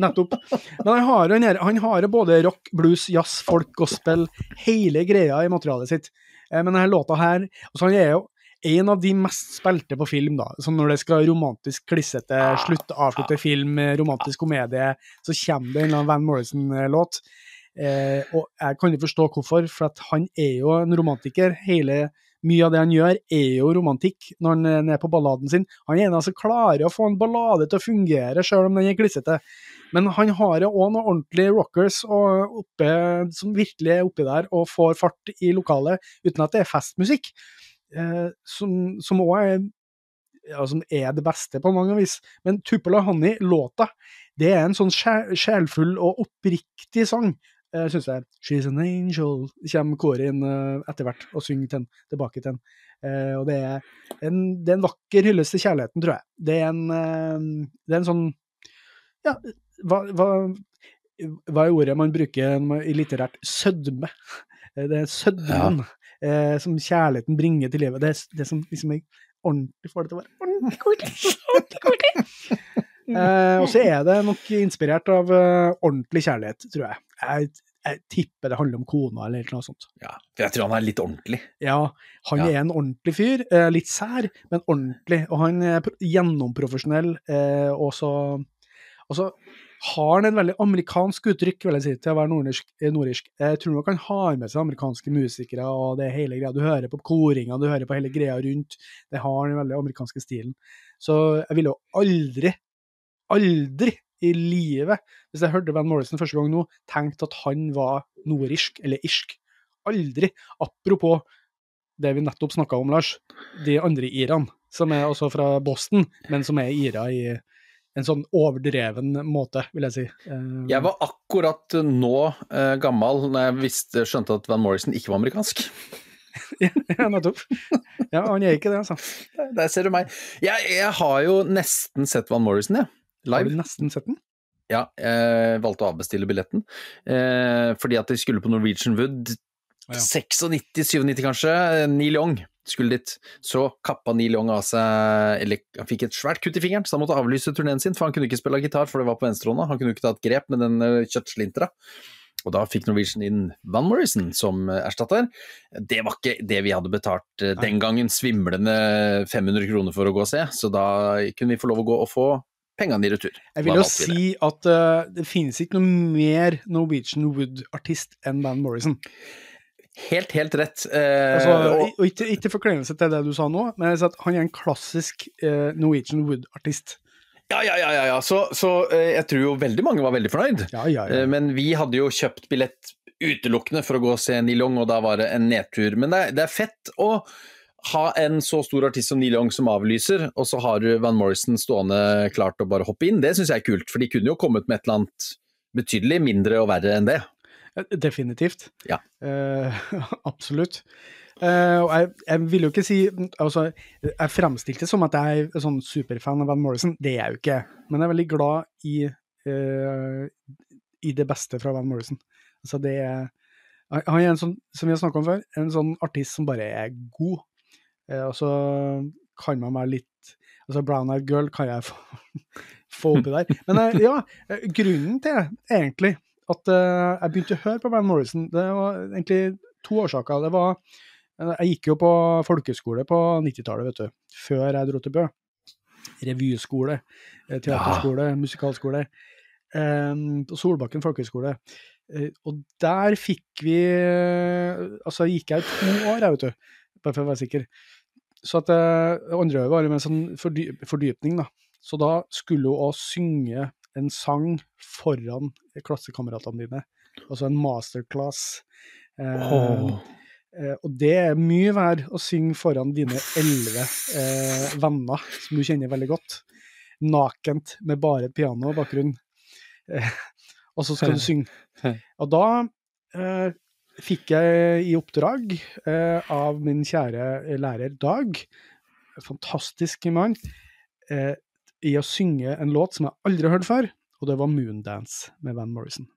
Nettopp. Men han har, han har både rock, blues, jazz, folk, gospel, hele greia i materialet sitt. Eh, men denne låta her altså Han er jo en av de mest spilte på film, da. Så når det skal romantisk klissete ah, slutt, avslutte film, romantisk komedie, så kommer det en eller annen Van Morrison-låt. Eh, og jeg kan ikke forstå hvorfor, for at han er jo en romantiker. Hele, mye av det han gjør, er jo romantikk når han er på balladen sin. Han er en av som klarer å få en ballade til å fungere, selv om den er klissete. Men han har jo òg noen ordentlige rockers oppe, som virkelig er oppi der og får fart i lokalet, uten at det er festmusikk eh, som òg er, ja, som er det beste på mange vis. Men Tupala Honey, låta, det er en sånn sjelfull og oppriktig sang, eh, syns jeg. She's an angel, kommer Kåre inn eh, etter hvert og synger til tilbake til den. Og det er, en, det er en vakker hyllest til kjærligheten, tror jeg. Det er en, eh, det er en sånn Ja, hva, hva, hva, er ordet man bruker i litterært? Sødme. Det er sødmen. Ja eh, som kjærligheten bringer til livet. Det er det som liksom jeg ordentlig får det til å være ordentlig koselig. [laughs] [laughs] eh, og så er det nok inspirert av uh, ordentlig kjærlighet, tror jeg. jeg. jeg. tipper det handler om kona eller noe sånt. Ja, for jeg tror han er litt ordentlig. Ja, han ja. er en ordentlig fyr. Eh, litt sær, men ordentlig. Og han er gjennomprofesjonell, eh, og så har han en veldig amerikansk uttrykk vil jeg si, til å være nordisk. Eh, nordisk. Jeg tror nok han har med seg amerikanske musikere og det hele greia. Du hører på koringa, du hører på hele greia rundt. Det har den veldig amerikanske stilen. Så jeg ville jo aldri, aldri i livet, hvis jeg hørte Van Morrison første gang nå, tenkt at han var nordisk, eller irsk. Aldri. Apropos det vi nettopp snakka om, Lars. De andre irene, som er også fra Boston, men som er ira i en sånn overdreven måte, vil jeg si. Uh, jeg var akkurat nå uh, gammel når jeg visste, skjønte at Van Morrison ikke var amerikansk. [laughs] ja, nettopp. Ja, han er ikke det, altså. Der, der ser du meg. Jeg, jeg, har jo nesten sett Van Morrison, jeg. Ja. Live. Har du nesten sett den? Ja, jeg valgte å avbestille billetten. Eh, fordi at de skulle på Norwegian Wood. Ja. 96-97 kanskje. Neil Young skulle dit. Så kappa Neil Young av seg Eller han fikk et svært kutt i fingeren, så han måtte avlyse turneen sin, for han kunne ikke spille gitar, for det var på venstrehånda. Han kunne ikke ta et grep med den kjøttslintra. Og da fikk Norwegian inn Van Morrison som uh, erstatter. Det var ikke det vi hadde betalt uh, den gangen, svimlende 500 kroner for å gå og se, så da kunne vi få lov å gå og få pengene i retur. Jeg vil jo si at uh, det finnes ikke noe mer Norwegian Wood-artist enn Van Morrison. Helt, helt rett. Eh, altså, og, og ikke, ikke forkleinelse til det du sa nå, men han er en klassisk eh, Norwegian Wood-artist. Ja, ja, ja. ja. Så, så eh, jeg tror jo veldig mange var veldig fornøyd. Ja, ja, ja. Eh, men vi hadde jo kjøpt billett utelukkende for å gå og se Neil Young, og da var det en nedtur. Men det er, det er fett å ha en så stor artist som Neil Young som avlyser, og så har du Van Morrison stående klart å bare hoppe inn. Det syns jeg er kult, for de kunne jo kommet med et eller annet betydelig mindre og verre enn det. Eh, definitivt. Ja. Uh, [laughs] absolutt. Uh, og jeg, jeg, vil jo ikke si altså, Jeg fremstilte det som at jeg er sånn superfan av Van Morrison. Det er jeg jo ikke. Men jeg er veldig glad i, uh, i det beste fra Van Morrison. Altså, det er Han er en sånn, som vi har snakka om før, en sånn artist som bare er god. Eh, og så kan man være litt Altså Brown Eyed Girl kan jeg få, [laughs] få oppi der. Men eh, ja, eh, grunnen til egentlig at eh, jeg begynte å høre på Van Morrison, det var egentlig to årsaker. Det var eh, Jeg gikk jo på folkeskole på 90-tallet, vet du. Før jeg dro til Bø. Revyskole, teaterskole, teaterskole, musikalskole. Eh, på Solbakken folkehøgskole. Eh, og der fikk vi eh, Altså gikk jeg i to år, jeg, vet du. Bare for å være sikker. Så at eh, andre året var med en sånn fordy fordypning, da. Så da skulle hun òg synge en sang foran klassekameratene dine. Altså en masterclass. Eh, oh. eh, og det er mye verd å synge foran dine elleve eh, venner som du kjenner veldig godt. Nakent, med bare et piano i bakgrunnen. Eh, og så skal du synge. Og da eh, fikk jeg i oppdrag eh, av min kjære lærer Dag, fantastisk mann, eh, i å synge en låt som jeg aldri har hørt før, og det var 'Moondance' med Van Morrison.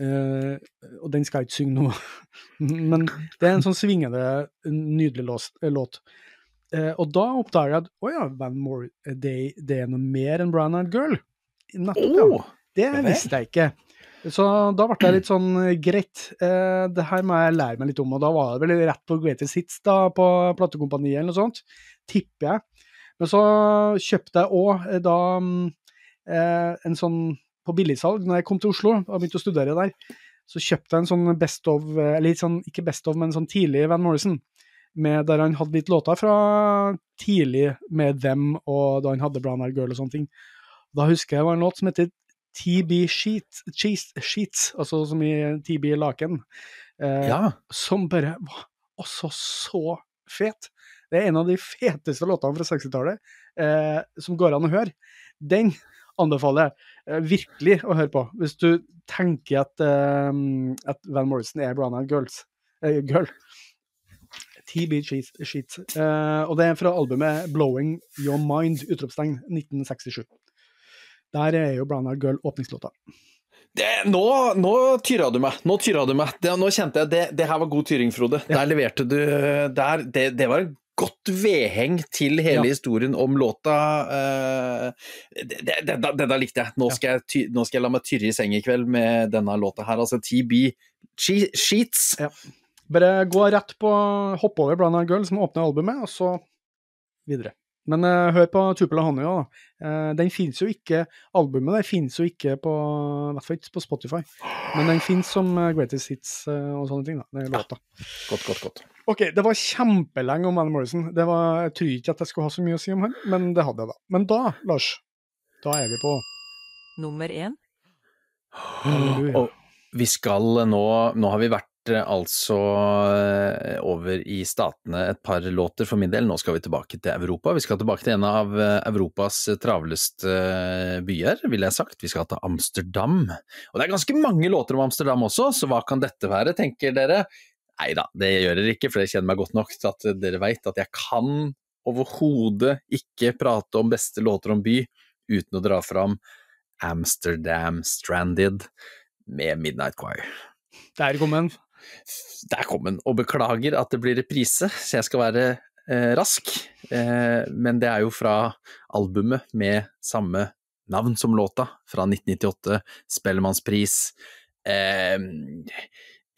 Uh, og den skal jeg ikke synge nå, [laughs] men det er en sånn svingende, nydelig lås, eh, låt. Uh, og da oppdager jeg at å ja, Van Mor det, det er noe mer enn Brown Eyed Girl. Nettopp, ja. Åh, Det visste jeg ikke. Så da ble jeg litt sånn greit, eh, det her må jeg lære meg litt om. Og da var det vel rett på Greatest Hits da, på platekompaniet eller noe sånt, tipper jeg. Men så kjøpte jeg òg da mm, eh, en sånn på billigsalg når jeg kom til Oslo og begynte å studere der. Så kjøpte jeg en sånn Best of, eh, eller sånn, ikke Best of, men sånn tidlig Van Morrison. Med, der han hadde litt låter fra tidlig med Them, og da han hadde Brown Eyed Girl og sånne ting. Da husker jeg det var en låt som heter TB Sheets, cheese, sheets altså som i TB Laken. Eh, Ja. Som bare var også så fet. Det er en av de feteste låtene fra 60-tallet eh, som går an å høre. Den anbefaler jeg eh, virkelig å høre på, hvis du tenker at, eh, at Van Morrison er Brown Eyed Girls. Eh, girl. TB Sheets. Eh, og det er fra albumet 'Blowing Your Mind', utropstegn, 1967. Der er jo Brown Eyed Girl åpningslåta. Det, nå, nå tyra du meg. Nå tyra du meg. Det, nå kjente jeg det, det her var god tyring, Frode. Der leverte du der, det, det var en godt vedheng til hele Ja. historien om låta. eh, det, det, det, det der likte jeg. Nå skal jeg, nå skal jeg la meg tyrre i seng i kveld med denne låta her. Altså TB Sheets. Sheets. Bare gå rett på Hopp over Blanda Girl, som åpner albumet, og så videre. Men uh, hør på Tupela Honey da. Uh, den finnes jo ikke Albumet der finnes jo ikke på I hvert fall ikke på Spotify. Men den finnes som eh, Greatest Hits og sånne ting, da. Det er låta. Godt, godt, godt. OK, det var kjempelenge om Van Morrison. Det var, jeg tror ikke at jeg skulle ha så mye å si om han, men det hadde jeg da. Men da, Lars, da er vi på Nummer én. Og vi skal nå Nå har vi vært altså eh, over i statene et par låter for min del. Nå skal vi tilbake til Europa. Vi skal tilbake til en av eh, Europas travleste eh, byer, ville jeg sagt. Vi skal til Amsterdam. Og det er ganske mange låter om Amsterdam også, så hva kan dette være, tenker dere? Nei da, det gjør dere ikke, for dere kjenner meg godt nok til at dere veit at jeg kan overhodet ikke prate om beste låter om by uten å dra fram Amsterdam Stranded med Midnight Choir. Der kom den. Der kom den, og beklager at det blir reprise, så jeg skal være eh, rask. Eh, men det er jo fra albumet med samme navn som låta, fra 1998, Spellemannspris. Eh,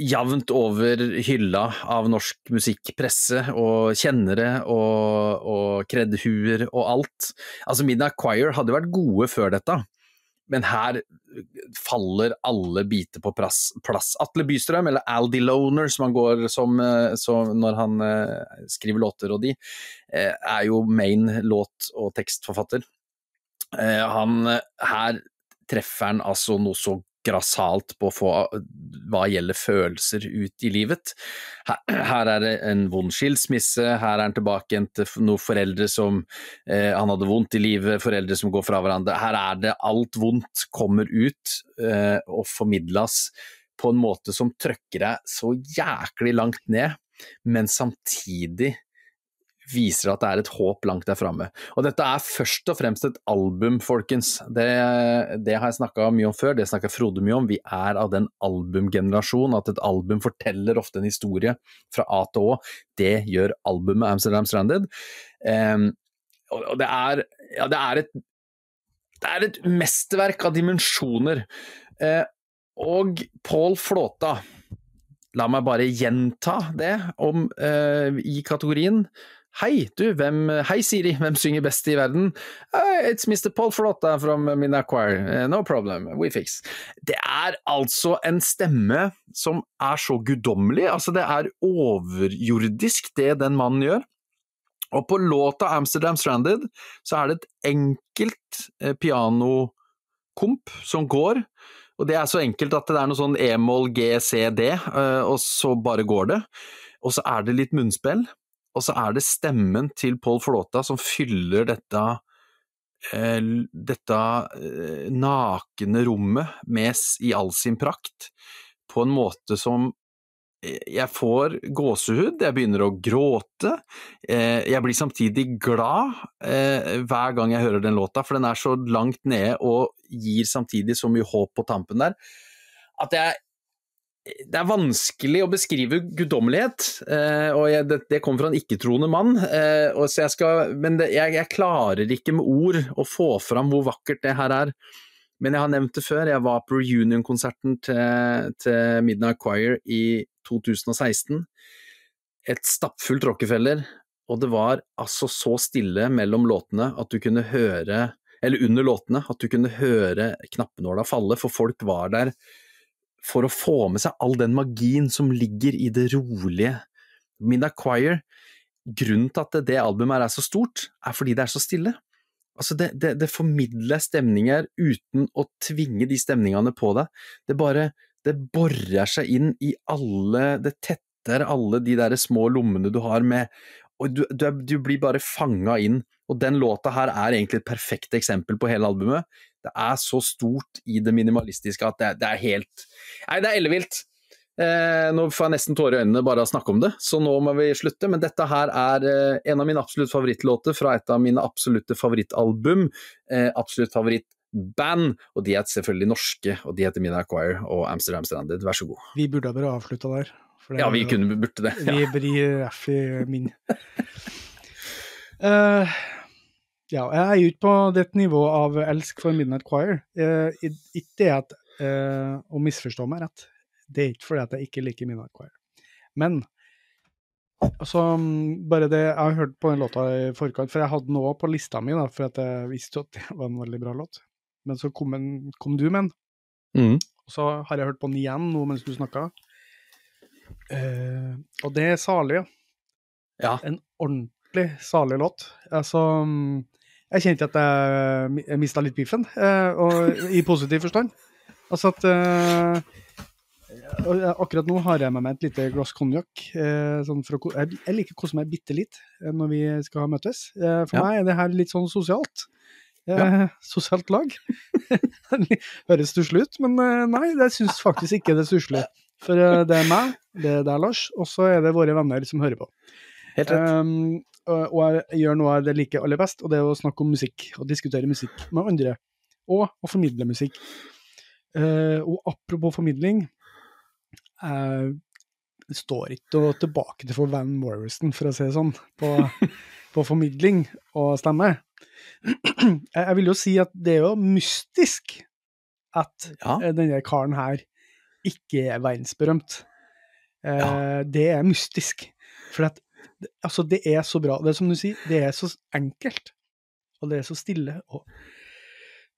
Jevnt over hylla av norsk musikkpresse og kjennere og, og og alt. Altså Midnight Choir hadde vært gode før dette, men her faller alle biter på plass. plass. Atle Bystrøm, eller Aldi Loner som han går som, eh, som når han eh, skriver låter og de, eh, er jo main låt- og tekstforfatter. Han, her treffer han altså noe så grassat på å få hva gjelder følelser ut i livet. Her, her er det en vond skilsmisse, her er han tilbake igjen til noen foreldre som eh, han hadde vondt i livet, foreldre som går fra hverandre. Her er det alt vondt kommer ut eh, og formidles på en måte som trøkker deg så jæklig langt ned, men samtidig viser at det er et håp langt der framme. Og dette er først og fremst et album, folkens. Det, det har jeg snakka mye om før, det snakka Frode mye om. Vi er av den albumgenerasjonen, at et album forteller ofte en historie fra A til Å. Det gjør albumet Amsterdam Stranded. Um, og det er, ja, det er et det er et mesterverk av dimensjoner. Eh, og Pål Flåta, la meg bare gjenta det om, eh, i kategorien. Hei, du, hvem, hei Siri, hvem synger best i verden? Uh, it's Mr. Paul Flåta from Minacquire, uh, no problem, we fix. Det er altså en stemme som er så guddommelig, altså det er overjordisk det den mannen gjør. Og på låta Amsterdam Stranded så er det et enkelt eh, pianokomp som går, og det er så enkelt at det er noe sånn e-moll, G, C, D, eh, og så bare går det. Og så er det litt munnspill, og så er det stemmen til Paul Flåta som fyller dette eh, dette nakne rommet med, i all sin prakt, på en måte som jeg får gåsehud, jeg begynner å gråte. Eh, jeg blir samtidig glad eh, hver gang jeg hører den låta, for den er så langt nede og gir samtidig så mye håp på tampen der, at jeg det er vanskelig å beskrive guddommelighet, eh, og jeg, det, det kommer fra en ikke-troende mann. Jeg skal, men det, jeg, jeg klarer ikke med ord å få fram hvor vakkert det her er. Men jeg har nevnt det før, jeg var på reunion-konserten til, til, Midnight Choir i 2016. Et stappfullt Rockefeller, og det var altså så stille mellom låtene at du kunne høre eller under låtene, at du kunne høre knappenåla falle, for folk var der for å få med seg all den magien som ligger i det rolige. Midnight Choir, grunnen til at det albumet er så stort, er fordi det er så stille. Altså det, det, det, formidler stemninger uten å tvinge de stemningene på deg. Det bare det borer seg inn i alle Det tetter alle de der små lommene du har med Og du, du, du blir bare fanga inn. Og den låta her er egentlig et perfekt eksempel på hele albumet. Det er så stort i det minimalistiske at det, det er helt Nei, det er ellevilt. Eh, nå får jeg nesten tårer i øynene bare av å snakke om det, så nå må vi slutte. Men dette her er eh, en av mine absolutt favorittlåter fra et av mine absolutte favorittalbum. Eh, absolutt favorittband, og de er selvfølgelig norske, og de heter Mina Acquire og Amsterdam Stranded. Vær så god. Vi burde ha bare avslutta der. ja, vi kunne burde det. Ja. Vi blir raffi min. uh, [laughs] ja, jeg er ikke på det nivået av elsk for Midnight Choir. Uh, ikke det at uh, Å misforstå meg rett. Det er ikke fordi at jeg ikke liker Midnight Choir. Men altså, bare det Jeg har hørt på den låta i forkant, for jeg hadde den òg på lista mi, da, for jeg visste at det var en veldig bra låt. Men så kom, en, kom du med den. Mm. Og så har jeg hørt på den igjen nå mens du snakka. Eh, og det er salig. Ja. En ordentlig salig låt. Altså Jeg kjente at jeg, jeg mista litt biffen, uh, og, i positiv forstand. Altså at uh, Akkurat nå har jeg med meg et lite glass konjakk. Eh, sånn jeg liker å kose meg bitte litt eh, når vi skal møtes. Eh, for ja. meg er det her litt sånn sosialt. Eh, ja. [laughs] Sosialt lag. [laughs] Høres stusslig ut, men eh, nei, jeg syns faktisk ikke det er stusslig. For eh, det er meg, det er deg, Lars, og så er det våre venner som hører på. Helt rett. Um, og, jeg gjør noe jeg liker aller best, og det er å snakke om musikk. Og diskutere musikk med andre. Og å formidle musikk. og apropos formidling, jeg står ikke tilbake til for Van Morrison, for å si det sånn, på, [laughs] på formidling og stemme. Jeg vil jo si at det er jo mystisk at ja. Eh, denne karen her ikke er verdensberømt. Eh, ja. Det er mystisk. For at, altså, det er så bra. Det er som du sier, det er så enkelt. Og det er så stille. Og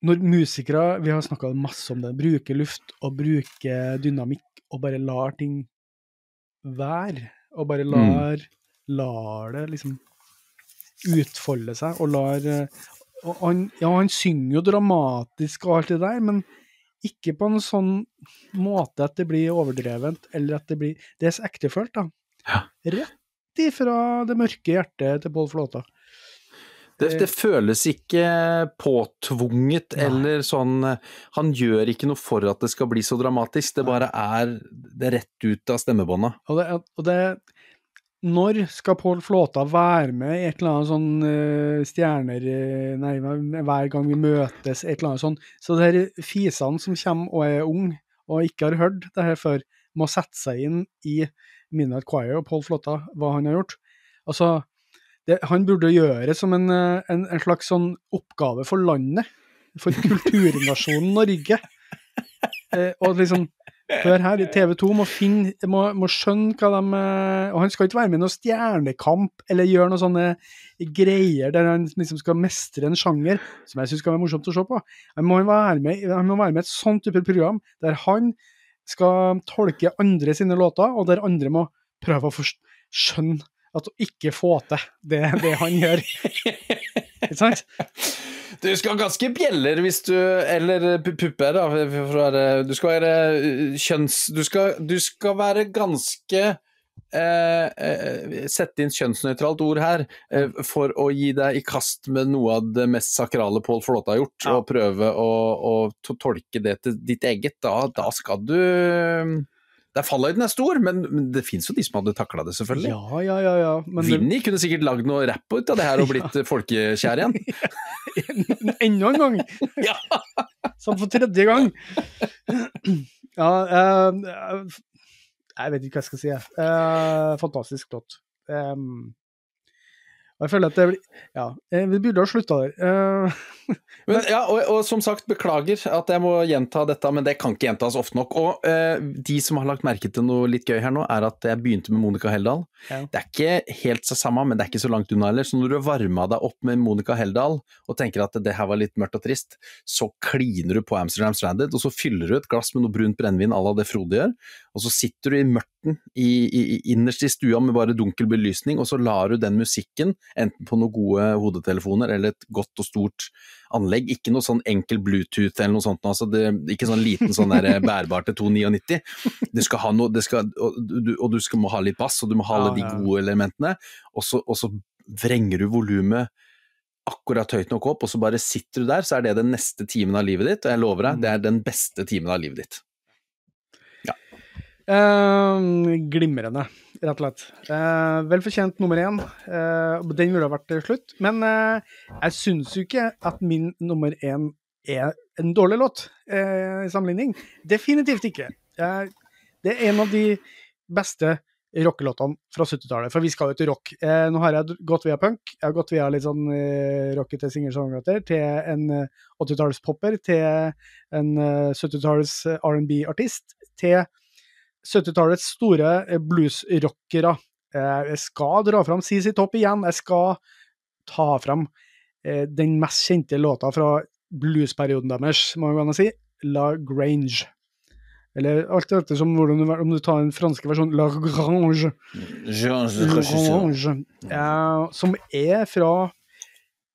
når musikere, vi har snakka masse om det, bruker luft og bruker dynamikk og bare lar ting være. Og bare mm. lar, mm. lar det liksom utfolde seg, og lar og han, Ja, han synger jo dramatisk og alt det der, men ikke på en sånn måte at det blir overdrevent, eller at det blir Det er så ektefølt, da. Ja. Rett ifra det mørke hjertet til Pål Flåta. Det, det, føles ikke påtvunget Nei. eller sånn Han gjør ikke noe for at det skal bli så dramatisk, det bare er det rett ut av stemmebånda. Og det, og det når skal Pål Flåta være med i et eller annet sånn uh, stjerner uh, Nei, hver gang vi møtes, et eller annet sånn. Så det her fisene som kommer og er ung og ikke har hørt det her før, må sette seg inn i Midnight Choir og Pål Flotta, hva han har gjort. Altså, det, han burde gjøre som en, en, en slags sånn oppgave for landet. For kulturnasjonen [laughs] Norge. Eh, og liksom Hør her, TV 2 må, finne, må, må, skjønne hva de eh, Og han skal ikke være med i noe Stjernekamp eller gjøre noen sånne greier der han liksom skal mestre en sjanger som jeg syns skal være morsomt å se på. Han må være med, han må være med i et sånt type program der han skal tolke andre sine låter, og der andre må prøve å skjønne at hun ikke får til det, det han gjør. [laughs] Ikke sant? Du skal ha ganske bjeller hvis du Eller pupper, da. Du skal være eh, kjønns... Du skal, du skal være ganske eh, eh, Sette inn kjønnsnøytralt ord her eh, for å gi deg i kast med noe av det mest sakrale Pål Flåte har gjort, ja. og prøve å, å, tolke det til ditt eget. Da, da skal du der fallhøyden er stor, men, det fins jo de som hadde takla det, selvfølgelig. Ja, ja, ja, ja. Men Vinni kunne sikkert lagd noe rapp ut av det her og blitt [laughs] ja. folkekjær igjen. [laughs] Enda en gang! [laughs] ja. Som for tredje gang. [clears throat] ja, uh, jeg vet ikke hva jeg skal si. Uh, fantastisk låt. Um, jeg føler at det blir Ja, eh, vi burde ha slutta der. [laughs] Uh, men, ja, og, og, som sagt, beklager at jeg må gjenta dette, men det kan ikke gjentas ofte nok. Og uh, de som har lagt merke til noe litt gøy her nå, er at jeg begynte med Monica Heldal. Ja. Det er ikke helt så samme, men det er ikke så langt unna heller. Så når du har varma deg opp med Monica Heldal og tenker at det her var litt mørkt og trist, så kliner du på Amsterdam Stranded, og så fyller du et glass med noe brunt brennevin à la det Frode gjør, og så sitter du i mørten i, i, innerst i stua med bare dunkel belysning, og så lar du den musikken enten på noen gode hodetelefoner eller et godt og stort anlegg. Ikke noe sånn enkel Bluetooth eller noe sånt, altså det, ikke sånn liten sånn der bærbar til 299. Du skal ha noe, skal, og, du, og, du, skal, må ha litt bass, og du må ha alle de gode elementene. Og så, og så vrenger du volumet akkurat høyt nok opp, og så bare sitter du der, så er det den neste timen av livet ditt. Og jeg lover deg, det er den beste timen av livet ditt. Uh, glimrende, rett og slett. Uh, vel fortjent nummer én. Uh, den ville ha vært slutt. Men jeg syns jo ikke at min nummer én er en dårlig låt i sammenligning. Definitivt ikke. det er en av de beste rockelåtene fra 70-tallet, for vi skal jo til rock. nå har jeg gått via punk, jeg har gått via litt sånn eh, rockete singer-songwriter, til en 80-tallspopper, til en 70-talls R&B-artist, til 70-tallets store eh, bluesrockere. Eh, jeg skal dra fram CC Topp igjen. Jeg skal ta fram eh, den mest kjente låta fra bluesperioden deres, må man si, La Grange. Eller alt dette som hvordan du, om du tar den franske versjonen La Grange. Grange ja, som er fra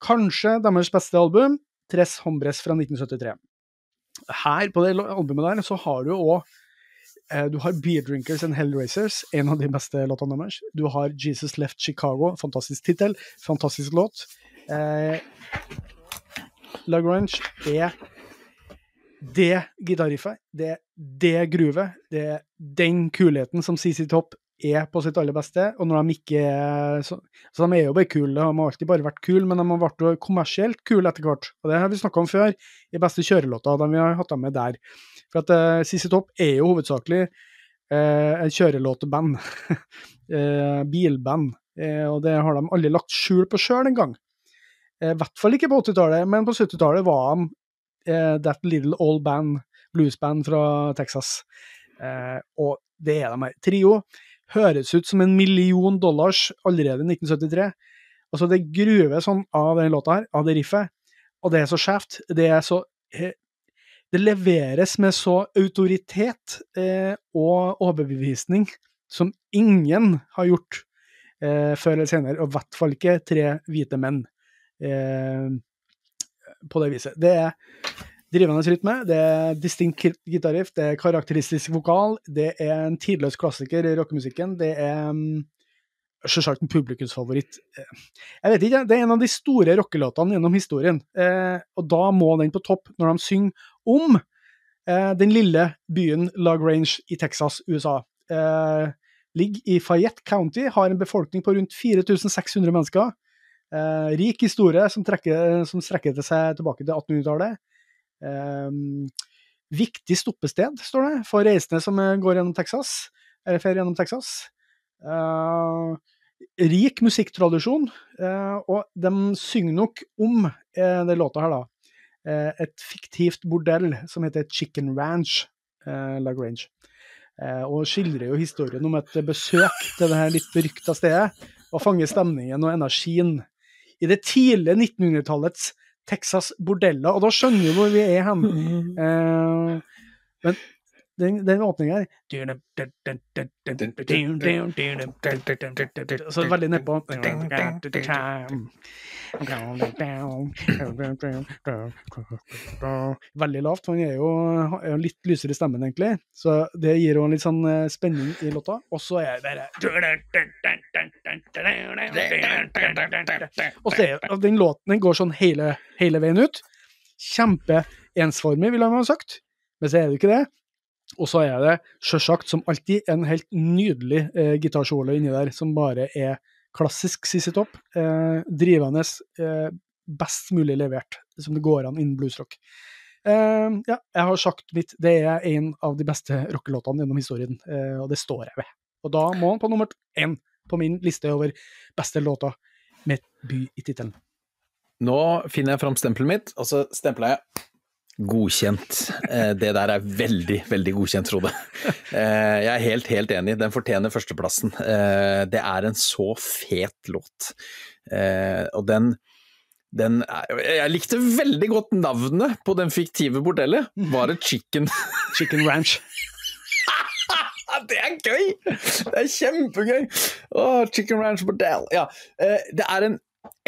kanskje deres beste album, Tres Hombres fra 1973. Her på det albumet der så har du òg du har Beer Drinkers and Hellraisers, en av de beste låtene deres. Du har Jesus Left Chicago, fantastisk tittel, fantastisk låt. Eh, Lagrange er det gitarriffet, det det gruvet, det den kulheten som CC Topp er på sitt aller beste. Og når de ikke er så, så de er jo bare kule, de har alltid bare vært kule, men de har vært kommersielt kule etter hvert. Og det har vi snakka om før i beste kjørelåter. De vi har hatt dem med der. For at uh, eh, CC Topp er jo hovedsakelig uh, en kjørelåteband. uh, [laughs] bilband. Uh, og det har de aldri lagt skjul på sjøl engang. I hvert fall ikke på 80-tallet, men på 70-tallet var de That Little Old Band, bluesband fra Texas. og det er de her. Trio høres ut som en million dollars allerede i 1973. Altså, det gruver sånn av den låta her, av det riffet, og det er så skjevt. Det er så det leveres med så autoritet eh, og overbevisning som ingen har gjort eh, før eller senere, og i hvert fall ikke tre hvite menn eh, på det viset. Det er drivende rytme, det er distinkt gitarriff, det er karakteristisk vokal, det er en tidløs klassiker i rockemusikken, det er um, selvsagt en publikumsfavoritt. Jeg vet ikke, det er en av de store rockelåtene gjennom historien, eh, og da må den på topp når de synger om eh, den lille byen La Grange i Texas, USA. Eh, ligger i Fayette County, har en befolkning på rundt 4600 mennesker. Eh, rik historie som, trekker, som strekker seg tilbake til 1800-tallet. Eh, viktig stoppested, står det, for reisende som eh, går gjennom Texas, eller fer gjennom Texas. Eh, rik musikktradisjon, eh, og de synger nok om eh, den låta her, da. Eh, et fiktivt bordell som heter Chicken Ranch, eh, Lagrange. Eh, og skildrer jo historien om et besøk til det her litt berykta stedet, og fanger stemningen og energien i det tidlige 1900-tallets Texas bordeller. Og da skjønner du hvor vi er hen. [laughs] Eh, men den, den åpninga her Så veldig nedpå. Veldig lavt, han er jo, er litt lysere i stemmen, egentlig. Så det gir jo en litt sånn eh, spenning i låta. Og så er det Og så er det den låten den går sånn hele, hele veien ut. Kjempeensformig, ville han ha sagt. Men så er det ikke det. Og så er det sjølsagt, som alltid, en helt nydelig eh, gitarsolo inni der, som bare er klassisk CC Topp. Eh, drivende, eh, best mulig levert, som det går an innen bluesrock. Eh, ja, jeg har sagt mitt. Det er en av de beste rockelåtene gjennom historien, eh, og det står jeg ved. Og da må han på nummer én på min liste over beste låter med by i tittelen. Nå finner jeg fram stempelet mitt, og så stempler jeg Godkjent. Eh, det der er veldig, veldig godkjent, Frode. Eh, jeg er helt, helt enig. Den fortjener førsteplassen. Eh, det er en så fet låt. Og den, den Jeg likte veldig godt navnet på den fiktive bordellet. Var det Chicken [laughs] Chicken Ranch. [laughs] det er gøy! Det er kjempegøy! Oh, chicken Ranch Bordell. Ja, det er en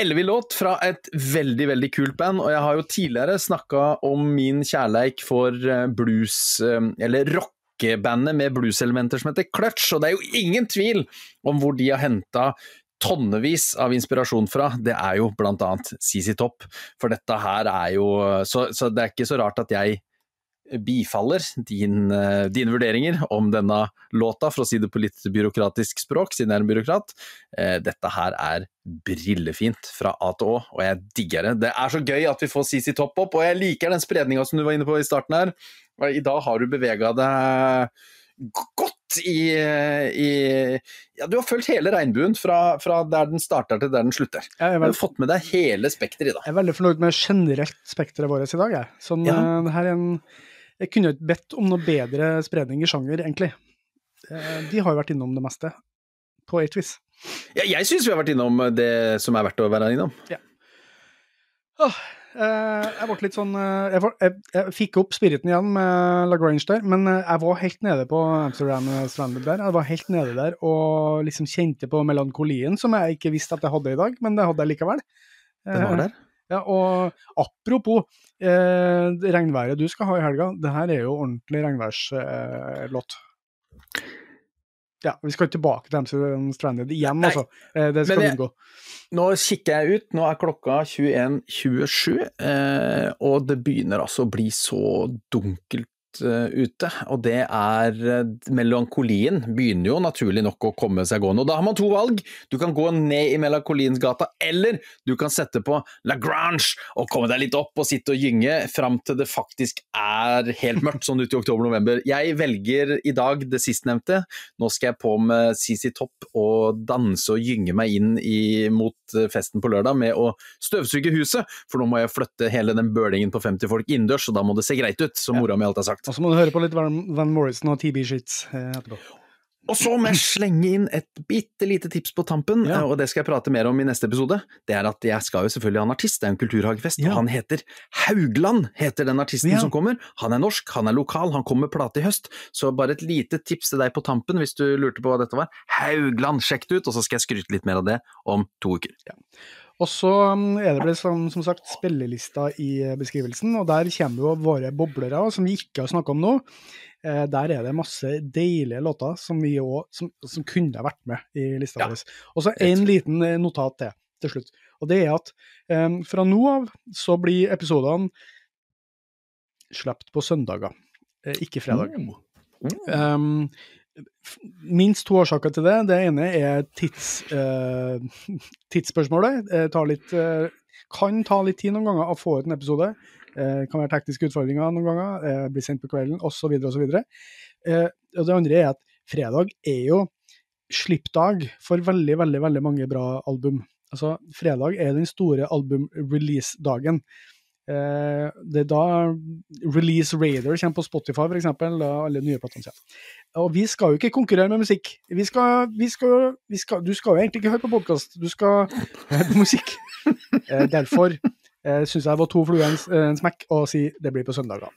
ellevill låt fra et veldig, veldig kult band, og jeg har jo tidligere snakka om min kjærleik for blues, eller rockebandet med blueselementer som heter Clutch, og det er jo ingen tvil om hvor de har henta tonnevis av inspirasjon fra, det er jo blant annet CC Topp, for dette her er jo så, så det er ikke så rart at jeg bifaller din, dine vurderinger om denne låta, for å si det på litt byråkratisk språk, siden jeg er en byråkrat. Dette her er brillefint fra A til Å, og jeg digger det. Det er så gøy at vi får CC Topp opp, og jeg liker den spredninga som du var inne på i starten her. I dag har du bevega deg godt i, i, Ja, du har fulgt hele regnbuen fra, fra der den starter til der den slutter. Jeg Du har fått med deg hele spekteret i dag. Jeg er veldig fornøyd med generelt spekteret vårt i dag. Jeg. Sånn, Ja. eh, det her er en, jeg kunne ikke bedt om noe bedre spredning i sjanger, egentlig. Eh, De har jo vært innom det meste, på et vis. Ja, jeg syns vi har vært innom det som er verdt å være innom. Åh, eh, jeg ble litt sånn eh, jeg, var, jeg, jeg fikk opp spiriten igjen med Lagrange der, men eh, jeg var helt nede på Amsterdam Stranded der. Jeg var helt nede der og liksom kjente på melankolien som jeg ikke visste at jeg hadde i dag, men det hadde jeg likevel. Den var Eh, der. Ja, og apropos eh, regnværet du skal ha i helga, det her er jo ordentlig regnværslåt. Ja, vi skal tilbake til MC Stranded igjen, Nei, altså. Eh, det skal vi unngå. Nå kikker jeg ut, nå er klokka 21.27, eh, og det begynner altså å bli så dunkelt ute. Og det er eh, Melankolien begynner jo naturlig nok å komme seg gående. Og da har man to valg. Du kan gå ned i Melankoliens gata, eller du kan sette på La Grange og komme deg litt opp og sitte og gynge fram til det faktisk er helt mørkt, sånn ute i oktober-november. Jeg velger i dag det sistnevnte. Nå skal jeg på med CC Topp og danse og gynge meg inn i, mot eh, festen på lørdag med å støvsuge huset, for nå må jeg flytte hele den bølingen på 50 folk innendørs, og da må det se greit ut, som mora mi alltid har sagt. Og så må du høre på litt Van, Morrison og TB Sheets eh, etterpå. Og så må jeg slenge inn et bitte lite tips på tampen, Ja. eh, og det skal jeg prate mer om i neste episode. Det er at jeg skal jo selvfølgelig ha en artist, det er en kulturhagefest, Ja. og han heter Haugland, heter den artisten Ja. som kommer. Han er norsk, han er lokal, han kommer med plate i høst, så bare et lite tips til deg på tampen hvis du lurte på hva dette var. Haugland, sjekk det ut, og så skal jeg skryte litt mer av det om to uker. Og så um, er det ble som, som sagt spillelista i eh, beskrivelsen, og der kommer jo våre boblere, som vi ikke har snakka om nå. Eh, der er det masse deilige låter som, vi også, som, som kunne ha vært med i lista Ja, vår. Og så en liten eh, notat til til slutt. Og det er at eh, fra nå av så blir episodene sluppet på søndager, eh, ikke fredag. Um, minst to årsaker til det. Det ene er tids, uh, tidsspørsmålet. Det tar litt, uh, kan ta litt tid noen ganger å få ut en episode. Uh, kan være tekniske utfordringer noen ganger, uh, bli sendt på kvelden osv. osv. Uh, og det andre er at fredag er jo slippdag for veldig, veldig, veldig mange bra album. Altså, fredag er den store album-release-dagen. Eh, det er da Release Raider kommer på Spotify, f.eks., da alle nye platene kommer. Og vi skal jo ikke konkurrere med musikk. Vi skal, vi skal, vi skal, du skal jo egentlig ikke høre på podkast, du skal høre på musikk. [laughs] Eh, derfor eh, syns jeg det var to fluer en, en smekk å si det blir på søndager.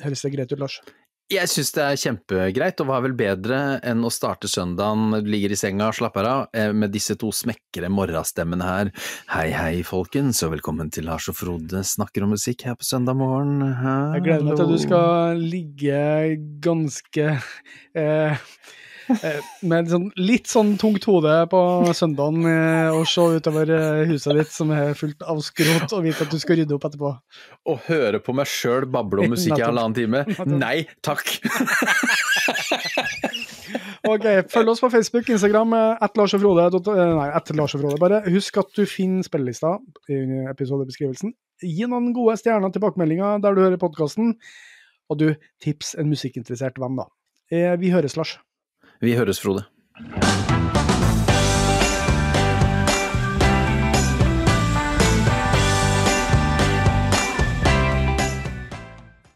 Høres det greit ut, Lars? Jeg syns det er kjempegreit, og hva er vel bedre enn å starte søndagen, du ligger i senga og slapper av, eh, med disse to smekre morgenstemmene her. Hei, hei, folkens, og velkommen til Lars og Frode snakker om musikk her på søndag morgen. Hallo. Jeg gleder meg til at du skal ligge ganske eh, eh, med sånn, litt sånn tungt hode på søndagen eh, og se utover eh, huset ditt som er fullt av skrot, og vite at du skal rydde opp etterpå. Og høre på meg sjøl bable om musikk i [laughs] halvannen time? [laughs] Nei takk! [laughs] Ok, Følg oss på Facebook, Instagram, at Lars og Frode. Nei, at Lars og Frode. Bare husk at du finner spillelista i episodebeskrivelsen. Gi noen gode stjerner tilbakemeldinger der du hører podkasten. Og du, tips en musikkinteressert venn, da. Vi høres, Lars. Vi høres, Frode.